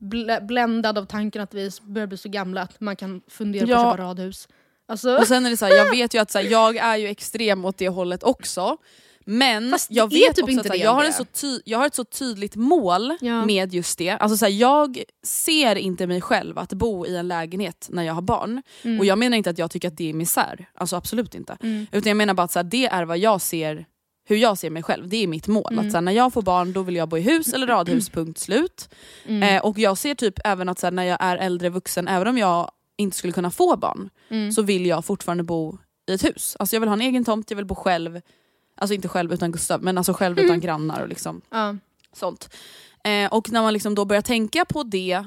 bl- bländad av tanken att vi börjar bli så gamla att man kan fundera Ja. på att köpa radhus. Alltså, Och sen är det så här, jag vet ju att så här, jag är ju extrem åt det hållet också. Men Fast jag vet typ också inte att jag, har en så ty- jag har ett så tydligt mål Ja. med just det. Alltså så här, jag ser inte mig själv att bo i en lägenhet när jag har barn. Mm. Och jag menar inte att jag tycker att det är misär, alltså absolut inte. Mm. Utan jag menar bara att så här, det är vad jag ser, hur jag ser mig själv. Det är mitt mål. Mm. Att så här, när jag får barn då vill jag bo i hus eller radhus, punkt slut. Mm. Eh, och jag ser typ även att så när jag är äldre vuxen, även om jag inte skulle kunna få barn, Mm. så vill jag fortfarande bo i ett hus. Alltså jag vill ha en egen tomt, jag vill bo själv. Alltså inte själv utan Gustav, men alltså själv utan grannar och liksom ja. sånt. Eh, och när man liksom då börjar tänka på det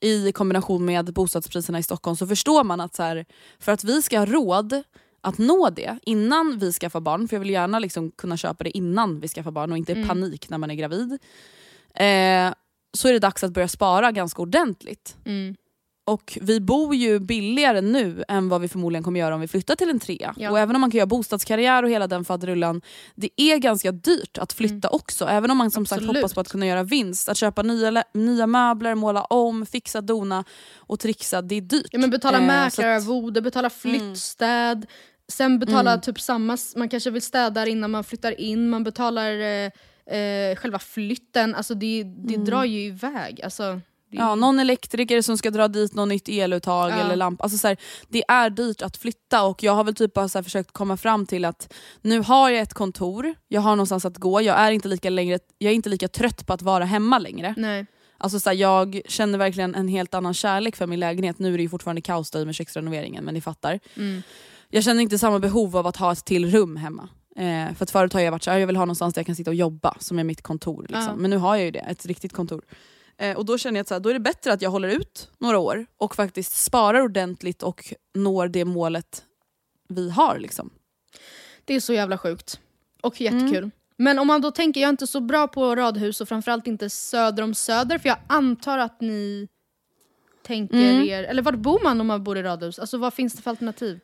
i kombination med bostadspriserna i Stockholm så förstår man att så här, för att vi ska ha råd att nå det innan vi skaffar barn, för jag vill gärna liksom kunna köpa det innan vi skaffar barn och inte i Mm. panik när man är gravid. Eh, så är det dags att börja spara ganska ordentligt. Mm. Och vi bor ju billigare nu än vad vi förmodligen kommer göra om vi flyttar till en trea. Ja. Och även om man kan göra bostadskarriär och hela den faderullan, det är ganska dyrt att flytta också. Även om man som sagt Mm. Absolut. hoppas på att kunna göra vinst. Att köpa nya, nya möbler, måla om, fixa, dona och trixa, det är dyrt. Ja, men betala Eh, mäklararvode, betala flyttstäd. Sen betala Mm. typ samma, man kanske vill städa innan man flyttar in, man betalar eh, eh, själva flytten. Alltså det, det drar ju iväg. Alltså, Mm. Ja, någon elektriker som ska dra dit något nytt eluttag Ja. eller lampa. Alltså så här, det är dyrt att flytta och jag har väl typ bara försökt komma fram till att nu har jag ett kontor, jag har någonstans att gå, jag är inte lika, längre, jag är inte lika trött på att vara hemma längre. Nej. Alltså så här, jag känner verkligen en helt annan kärlek för min lägenhet. Nu är det ju fortfarande kaos med köksrenoveringen men ni fattar. Mm. Jag känner inte samma behov av att ha ett till rum hemma. Eh, för att förut har jag varit så här, jag vill ha någonstans där jag kan sitta och jobba som är mitt kontor. Liksom. Ja. Men nu har jag ju det, ett riktigt kontor. Eh, och då känner jag att så här, då är det bättre att jag håller ut några år och faktiskt sparar ordentligt och når det målet vi har. Liksom. Det är så jävla sjukt. Och jättekul. Mm. Men om man då tänker, jag är inte så bra på radhus och framförallt inte söder om Söder för jag antar att ni tänker Mm. er, eller vart bor man om man bor i radhus? Alltså vad finns det för alternativ?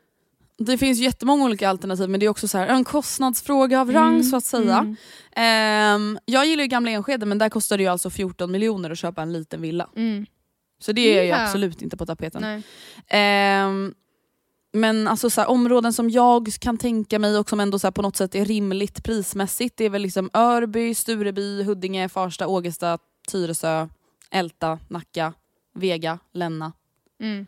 Det finns jättemånga olika alternativ men det är också så här, en kostnadsfråga av rang Mm, så att säga. mm. Ehm, jag gillar ju gamla Enskede men där kostar det ju alltså 14 miljoner att köpa en liten villa. Mm. Så det är ju absolut inte på tapeten. Ehm, men alltså så här, områden som jag kan tänka mig och som ändå så på något sätt är rimligt prismässigt, det är väl liksom Örby, Stureby, Huddinge, Farsta, Ågesta, Tyresö, Älta, Nacka, Vega, Länna. Mm.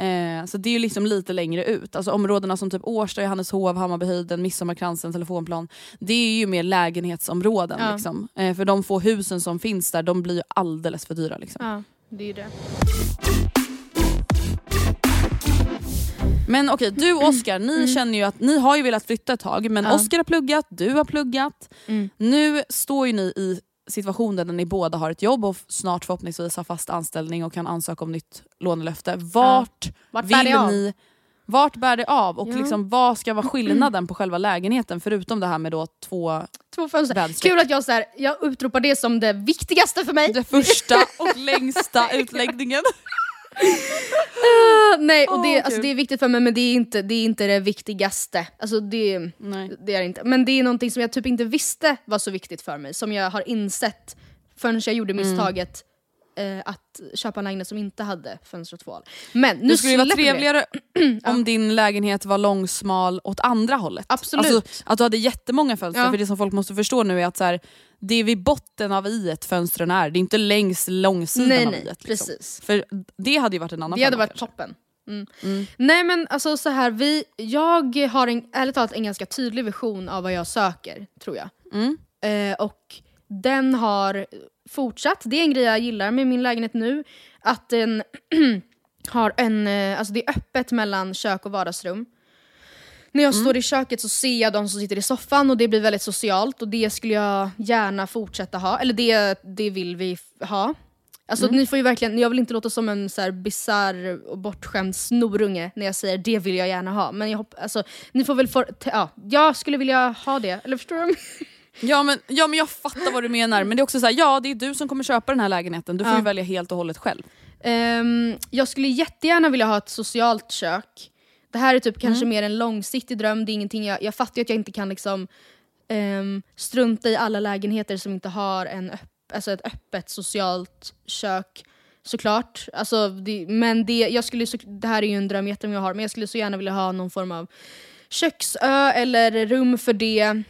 Eh, så det är ju liksom lite längre ut. Alltså områdena som typ Årsta, Johanneshov, Hammarbyhöjden, Midsommarkransen, Telefonplan. Det är ju mer lägenhetsområden. Ja. Liksom. Eh, för de få husen som finns där, de blir ju alldeles för dyra. Liksom. Ja, det är ju det. Men okej, du och Oskar, ni [CLEARS THROAT] känner ju att ni har ju velat flytta ett tag, men Mm. Ja. Oskar har pluggat, du har pluggat. Mm. Nu står ju ni i situationen där ni båda har ett jobb och snart förhoppningsvis har fast anställning och kan ansöka om nytt lånelöfte. Vart, Vart bär det vill ni, Vart bär det av och Ja. liksom, vad ska vara skillnaden på själva lägenheten förutom det här med då två Två fönster. väderstreck? Kul att jag, så här, jag utropar det som det viktigaste för mig. Det första och längsta utläggningen. [LAUGHS] Ah, nej, och det, Åh, alltså, det är viktigt för mig men det är inte det, är inte det viktigaste. Alltså, det, det är inte. Men det är någonting som jag typ inte visste var så viktigt för mig. Som jag har insett förrän jag gjorde Mm. Eh, att köpa en lägenhet som inte hade fönster och tvål. Men nu Det skulle ju vara trevligare [CLEARS THROAT] om din lägenhet var långsmal åt andra hållet. Absolut. Alltså, att du hade jättemånga fönster, Ja. för det som folk måste förstå nu är att så här, det är vid botten av i fönstren är, det är inte längs långsidan Nej, av nej, i liksom. precis. För det hade ju varit en annan Det hade varit kanske. toppen. Mm. Nej men alltså så här, vi, jag har en, ärligt talat en ganska tydlig vision av vad jag söker, tror jag. Mm. Eh, och den har fortsatt, det är en grej jag gillar med min lägenhet nu, att den [CLEARS THROAT] har en, eh, alltså det är öppet mellan kök och vardagsrum. När jag står i köket så ser jag de som sitter i soffan och det blir väldigt socialt och det skulle jag gärna fortsätta ha, eller det, det vill vi ha. Alltså ni får ju verkligen, jag vill inte låta som en så här bizarr och bortskämd snorunge när jag säger det vill jag gärna ha. Men jag hopp, alltså, ni får väl t- ja, jag skulle vilja ha det, eller förstår du? Ja men, ja men jag fattar vad du menar, men det är också så här, ja det är du som kommer köpa den här lägenheten, du får Ja. ju välja helt och hållet själv. Ehm, jag skulle jättegärna vilja ha ett socialt kök. Det här är typ kanske mer en långsiktig dröm, det är ingenting jag, jag fattar ju att jag inte kan liksom ehm, strunta i alla lägenheter som inte har en öpp, alltså ett öppet socialt kök. Såklart, alltså, det, men det, jag skulle, så, det här är ju en dröm jättemånga har, men jag skulle så gärna vilja ha någon form av köksö eller rum för det.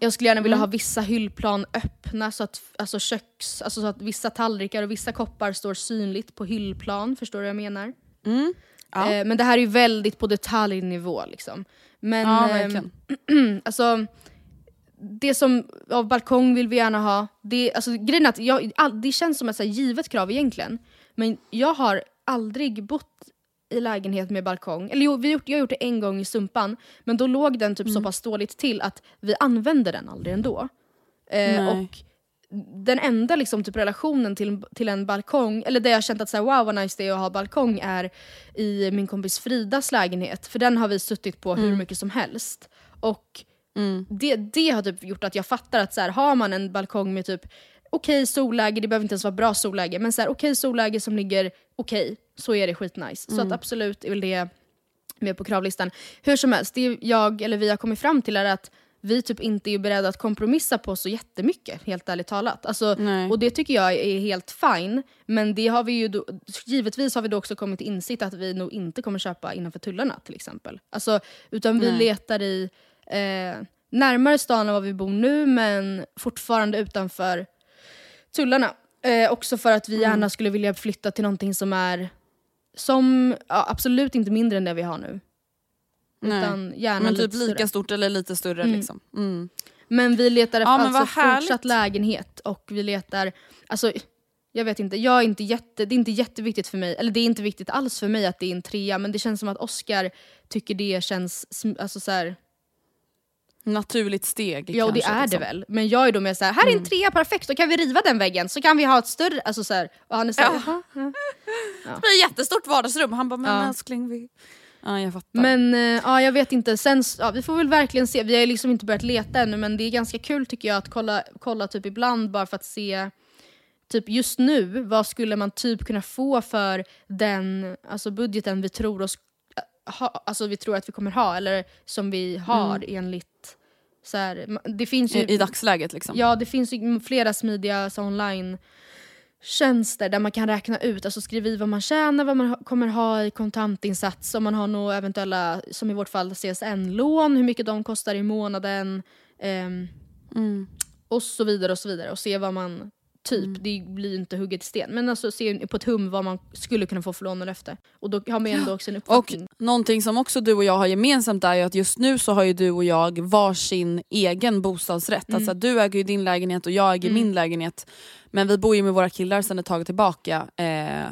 Jag skulle gärna vilja ha vissa hyllplan öppna så att, alltså köks, alltså så att vissa tallrikar och vissa koppar står synligt på hyllplan. Förstår du vad jag menar? Ja. Eh, men det här är ju väldigt på detaljnivå. Liksom. Men Ja, verkligen. [CLEARS THROAT] alltså, det som av balkong vill vi gärna ha. Det, alltså, grejen att jag, all, det känns som ett så givet krav egentligen. Men jag har aldrig bott i lägenhet med balkong. Eller jo, vi gjort, jag har gjort det en gång i Sumpan. Men då låg den typ så pass dåligt till att vi använde den aldrig ändå. Eh, och den enda liksom, typ, relationen till, till en balkong, eller där jag har känt att så här, wow vad nice det är att ha balkong är i min kompis Fridas lägenhet. För den har vi suttit på hur mycket som helst. Och det, det har typ gjort att jag fattar att så här, har man en balkong med typ okej solläge, det behöver inte ens vara bra solläge, men så här, okej solläge som ligger okej, så är det skitnice. Så att absolut är väl det med på kravlistan. Hur som helst, det jag eller vi har kommit fram till är att vi typ inte är beredda att kompromissa på så jättemycket, helt ärligt talat. Alltså, Nej. och det tycker jag är helt fine, men det har vi ju då, givetvis har vi då också kommit till insikt att vi nog inte kommer köpa innanför tullarna till exempel. Alltså, utan vi Nej. letar i eh, närmare stan än vad vi bor nu, men fortfarande utanför tullarna. Eh, också för att vi gärna skulle vilja flytta till någonting som är som ja, absolut inte mindre än det vi har nu. Nej. Utan gärna Men typ lite lika stort eller lite större Mm. liksom. Mm. Men vi letar efter Ja, alltså fortsatt lägenhet och vi letar, alltså jag vet inte, jag är inte jätte, det är inte jätteviktigt för mig, eller det är inte viktigt alls för mig att det är en trea men det känns som att Oscar tycker det känns, alltså så här, Naturligt steg ja och det är liksom. det väl. Men jag är då mer såhär, här är en trea perfekt, då kan vi riva den väggen så kan vi ha ett större, alltså så här, och han är såhär, Ja. "Jaha, ja." [LAUGHS] Det blir ett jättestort vardagsrum. Han bara, men Ja. älskling vi... Ja jag fattar. Men eh, ja, jag vet inte, sen, ja, vi får väl verkligen se. Vi har liksom inte börjat leta ännu men det är ganska kul tycker jag att kolla, kolla typ ibland bara för att se Typ just nu, vad skulle man typ kunna få för den alltså budgeten vi tror oss ha, alltså vi tror att vi kommer ha eller som vi har enligt så här, det finns ju, I, I dagsläget liksom. Ja, det finns ju flera smidiga online tjänster där man kan räkna ut, alltså skriva i vad man tjänar, vad man ha- kommer ha i kontantinsats, om man har några eventuella, som i vårt fall CSN-lån, hur mycket de kostar i månaden ehm, Mm. och så vidare och så vidare och se vad man Typ, det blir ju inte hugget i sten. Men alltså se på ett hum vad man skulle kunna få för lån eller efter. Och då har man ju ändå också en Och uppfattning. någonting som också du och jag har gemensamt är ju att just nu så har ju du och jag varsin egen bostadsrätt. Mm. Alltså du äger ju din lägenhet och jag äger min lägenhet. Men vi bor ju med våra killar sedan ett tag tillbaka. Eh,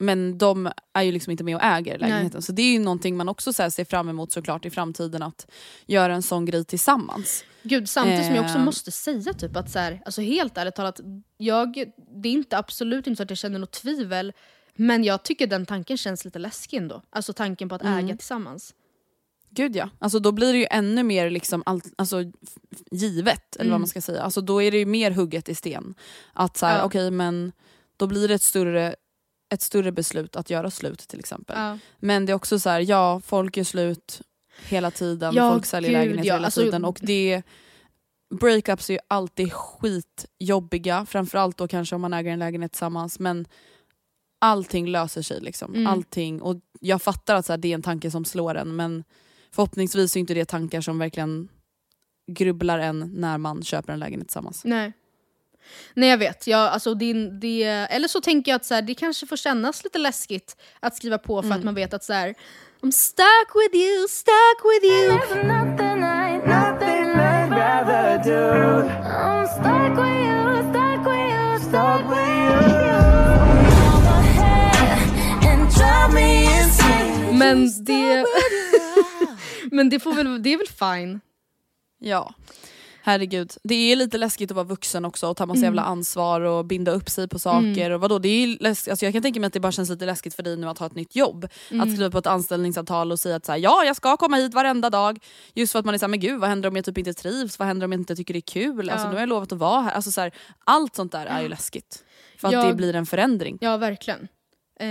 men de är ju liksom inte med och äger lägenheten. Så det är ju någonting man också så ser fram emot såklart i framtiden att göra en sån grej tillsammans. Gud, samtidigt som jag också Eh. måste säga typ att så här, alltså helt ärligt talat, jag, det är inte absolut inte så att jag känner något tvivel Men jag tycker den tanken känns lite läskig ändå. Alltså tanken på att Mm. äga tillsammans. Gud ja. Alltså då blir det ju ännu mer liksom allt, alltså, givet, eller vad Mm. man ska säga. Alltså då är det ju mer hugget i sten. Att så här, Ja. okej men då blir det ett större, ett större beslut att göra slut till exempel. Ja. Men det är också så här, ja folk är slut hela tiden, Ja, folk säljer gud, lägenheter ja. hela Alltså- tiden och det Breakups är ju alltid skitjobbiga, framförallt då kanske om man äger en lägenhet tillsammans. Men allting löser sig. Liksom. Mm. Allting. Och jag fattar att så här, det är en tanke som slår en men förhoppningsvis är inte det tankar som verkligen grubblar en när man köper en lägenhet tillsammans. Nej. Nej jag vet. Jag, alltså, det, det, eller så tänker jag att så här, det kanske får kännas lite läskigt att skriva på för Mm. att man vet att så här, I'm stuck with you, stuck with you. Men det, [LAUGHS] men det, får väl, det är väl fine. Ja. Herregud. Det är lite läskigt att vara vuxen också och ta massa jävla Mm. ansvar och binda upp sig på saker. Och vadå, det är läs- alltså jag kan tänka mig att det bara känns lite läskigt för dig nu att ha ett nytt jobb. Mm. Att skriva på ett anställningsavtal och säga att så här, ja jag ska komma hit varenda dag. Just för att man är såhär, men gud vad händer om jag typ inte trivs? Vad händer om jag inte tycker det är kul? Alltså, Ja. nu har jag lovat att vara här. Alltså, så här, allt sånt där är ju läskigt. För att Jag- det blir en förändring. Ja, verkligen. Eh,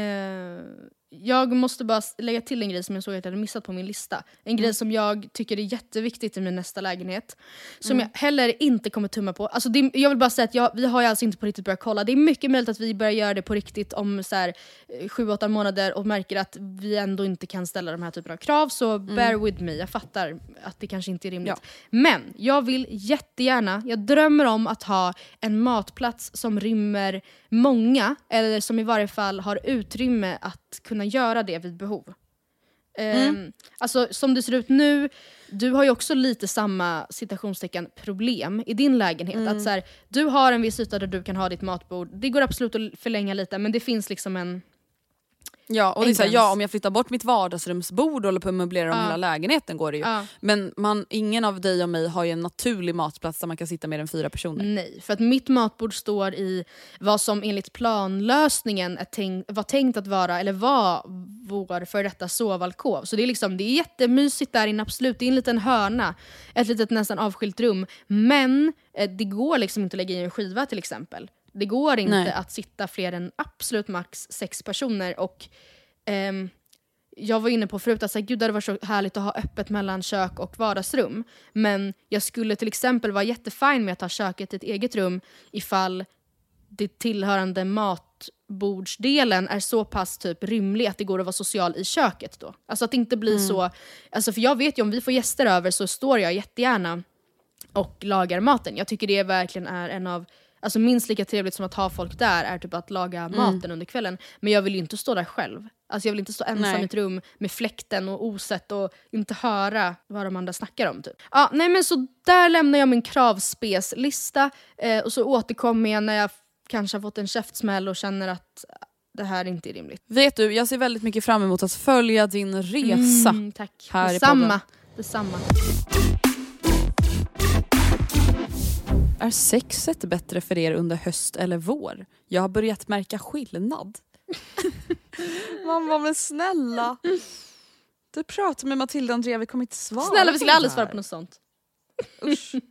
jag måste bara lägga till en grej som jag såg att jag hade missat på min lista. En Mm. grej som jag tycker är jätteviktigt i min nästa lägenhet. Som Mm. jag heller inte kommer tumma på. Alltså det, jag vill bara säga att jag, vi har ju alltså inte på riktigt börjat kolla. Det är mycket möjligt att vi börjar göra det på riktigt om så här, eh, sju, åtta månader och märker att vi ändå inte kan ställa de här typerna av krav. Så bear with me, jag fattar att det kanske inte är rimligt. Men jag vill jättegärna, jag drömmer om att ha en matplats som rymmer många, eller som i varje fall har utrymme att kunna göra det vid behov. Ehm, alltså som det ser ut nu, du har ju också lite samma citationstecken problem i din lägenhet. Att så här, du har en viss yta där du kan ha ditt matbord, det går absolut att förlänga lite men det finns liksom en... Ja, och det är En så här, gräns. ja, om jag flyttar bort mitt vardagsrumsbord och håller på att möblera om Ja. hela lägenheten går det ju. Ja. Men man, ingen av dig och mig har ju en naturlig matplats där man kan sitta mer än fyra personer. Nej, för att mitt matbord står i vad som enligt planlösningen är tänkt, var tänkt att vara, eller var vår för detta sovalkov. Så det är, liksom, det är jättemysigt där inne, absolut. Det är en liten hörna, ett litet nästan avskilt rum. Men eh, det går liksom inte att lägga i en skiva till exempel. Det går inte Nej. att sitta fler än absolut max sex personer. Och ehm, jag var inne på förut att så här, gud, det hade varit så härligt att ha öppet mellan kök och vardagsrum. Men jag skulle till exempel vara jättefin med att ha köket i ett eget rum ifall det tillhörande matbordsdelen är så pass typ rymlig att det går att vara social i köket då. Alltså att det inte blir så... Alltså för jag vet ju om vi får gäster över så står jag jättegärna och lagar maten. Jag tycker det verkligen är en av Alltså minst lika trevligt som att ha folk där är typ att laga maten under kvällen. Men jag vill ju inte stå där själv. Alltså jag vill inte stå ensam Nej. i ett rum med fläkten och osett och inte höra vad de andra snackar om. Typ. Ja, nej men så där lämnar jag min kravspes-lista eh, och så återkommer jag när jag kanske har fått en käftsmäll och känner att det här inte är rimligt. Vet du, jag ser väldigt mycket fram emot att följa din resa. Mm, tack. här i Detsamma. podden. Detsamma. Är sexet bättre för er under höst eller vår? Jag har börjat märka skillnad. [LAUGHS] Man bara, men snälla. Du pratar med Matilda och Andrea, vi kommer inte svara Snälla vi skulle aldrig svara på något sånt. Usch. [LAUGHS]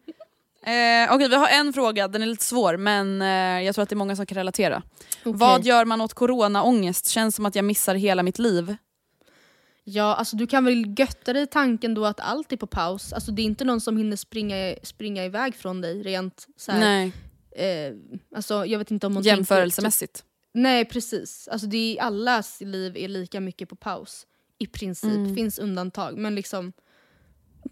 Eh, Okej, vi har en fråga, den är lite svår men eh, jag tror att det är många som kan relatera. Vad gör man åt coronaångest? Känns som att jag missar hela mitt liv. Ja, alltså du kan väl götta dig i tanken då att allt är på paus. Alltså det är inte någon som hinner springa, springa iväg från dig rent så här, Nej, Eh, alltså jag vet inte om hon tänker- jämförelsemässigt. Nej precis. Alltså det är, allas liv är lika mycket på paus. I princip. Mm. Finns undantag. Men liksom...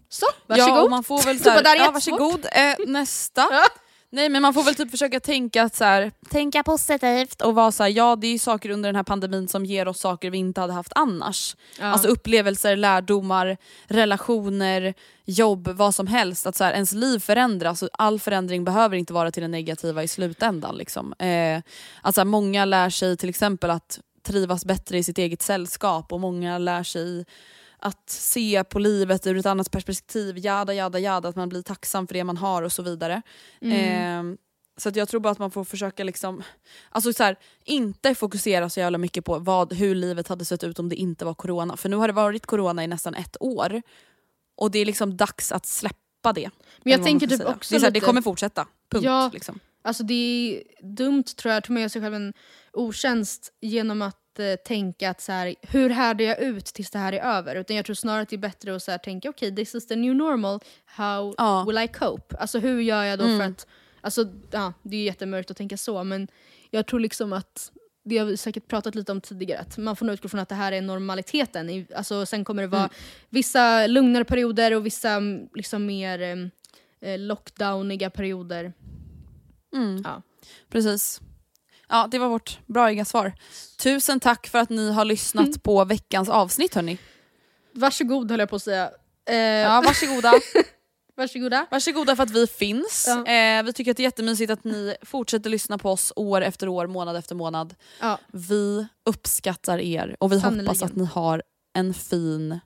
Så, varsågod. Ja, man får väl [LAUGHS] så här, ja, varsågod, eh, nästa. [LAUGHS] Nej men man får väl typ försöka tänka att så här, tänka positivt och vara så här, ja det är ju saker under den här pandemin som ger oss saker vi inte hade haft annars. Ja. Alltså upplevelser, lärdomar, relationer, jobb, vad som helst. Att så här, ens liv förändras och all förändring behöver inte vara till det negativa i slutändan. Liksom. Eh, att så här, många lär sig till exempel att trivas bättre i sitt eget sällskap och många lär sig att se på livet ur ett annat perspektiv, jada jada jada, att man blir tacksam för det man har och så vidare. Mm. Eh, Så jag tror bara att man får försöka liksom, alltså så här, inte fokusera så jävla mycket på vad, hur livet hade sett ut om det inte var corona. För nu har det varit corona i nästan ett år. Och det är liksom dags att släppa det. Men jag tänker typ säga. också det, här, det lite- kommer fortsätta. Punkt. Ja. Liksom. Alltså det är dumt tror jag, att man gör sig själv en otjänst genom att eh, tänka att så här, hur härdar jag ut tills det här är över? Utan jag tror snarare att det är bättre att så här, tänka okej, this is the new normal, how Ja. will I cope? Alltså hur gör jag då Mm. för att, alltså ja, det är jättemörkt att tänka så men jag tror liksom att det har vi säkert pratat lite om tidigare, att man får nog utgå från att det här är normaliteten. Alltså, sen kommer det vara Mm. vissa lugnare perioder och vissa mm, liksom mer eh, eh, lockdowniga perioder. Mm. Ja. Precis. Ja, det var vårt braiga svar. Tusen tack för att ni har lyssnat Mm. på veckans avsnitt hörni. Varsågod höll jag på att säga. Eh, Ja, varsågoda. [LAUGHS] Varsågoda. Varsågoda för att vi finns. Ja. Eh, vi tycker att det är jättemysigt att ni fortsätter lyssna på oss år efter år, månad efter månad. Ja. Vi uppskattar er och vi Sannerligen. hoppas att ni har en fin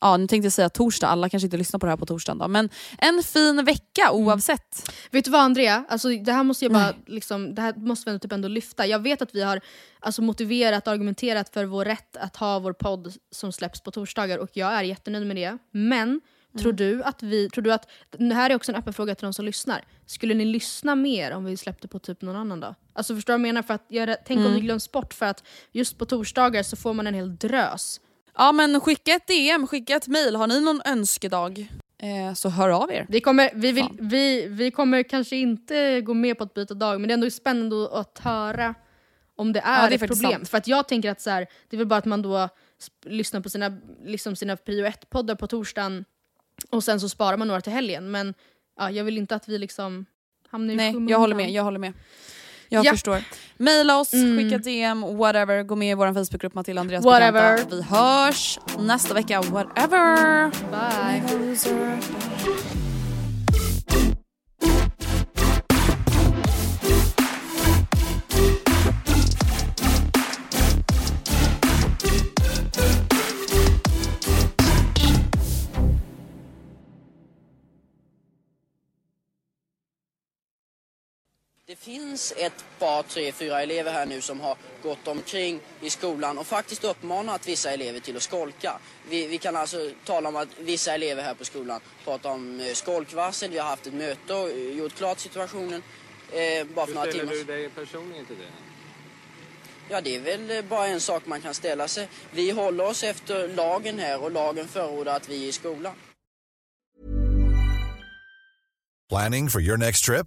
Ja, nu tänkte jag säga torsdag, alla kanske inte lyssnar på det här på torsdagen då. Men en fin vecka oavsett. Vet du vad Andrea? Alltså, det här måste jag bara, liksom, det här måste vi typ ändå lyfta. Jag vet att vi har alltså, motiverat och argumenterat för vår rätt att ha vår podd som släpps på torsdagar och jag är jättenöjd med det. Men tror du att vi, tror du att, det här är också en öppen fråga till de som lyssnar. Skulle ni lyssna mer om vi släppte på typ någon annan dag? Alltså förstår du vad jag menar? För att jag, tänk om Mm. det glöms bort för att just på torsdagar så får man en hel drös. Ja men skicka ett DM, skicka ett mail. Har ni någon önskedag eh, så hör av er. Vi kommer, vi, vill, vi, vi kommer kanske inte gå med på att byta dag, men det är ändå spännande att höra om det är, Ja, det är ett problem. sant. För att jag tänker att så här, det är väl bara att man då lyssnar på sina, liksom sina prio 1-poddar på torsdagen och sen så sparar man några till helgen. Men ja, jag vill inte att vi liksom hamnar i Nej, jag håller med. Jag håller med. Jag Japp. förstår. Maila oss, Mm. skicka DM, whatever. Gå med i vår Facebookgrupp Matilda Andreas Whatever. bekanta. Vi hörs nästa vecka, whatever. Bye. Det finns ett par, tre, fyra elever här nu som har gått omkring i skolan och faktiskt uppmanat vissa elever till att skolka. Vi, vi kan alltså tala om att vissa elever här på skolan pratar om eh, skolkvarsel. Vi har haft ett möte och eh, gjort klart situationen eh, bara för Hur några ställer du dig personligen till det? Ja, det är väl eh, bara en sak man kan ställa sig. Vi håller oss efter lagen här och lagen förordar att vi är i skolan. Planning for your next trip?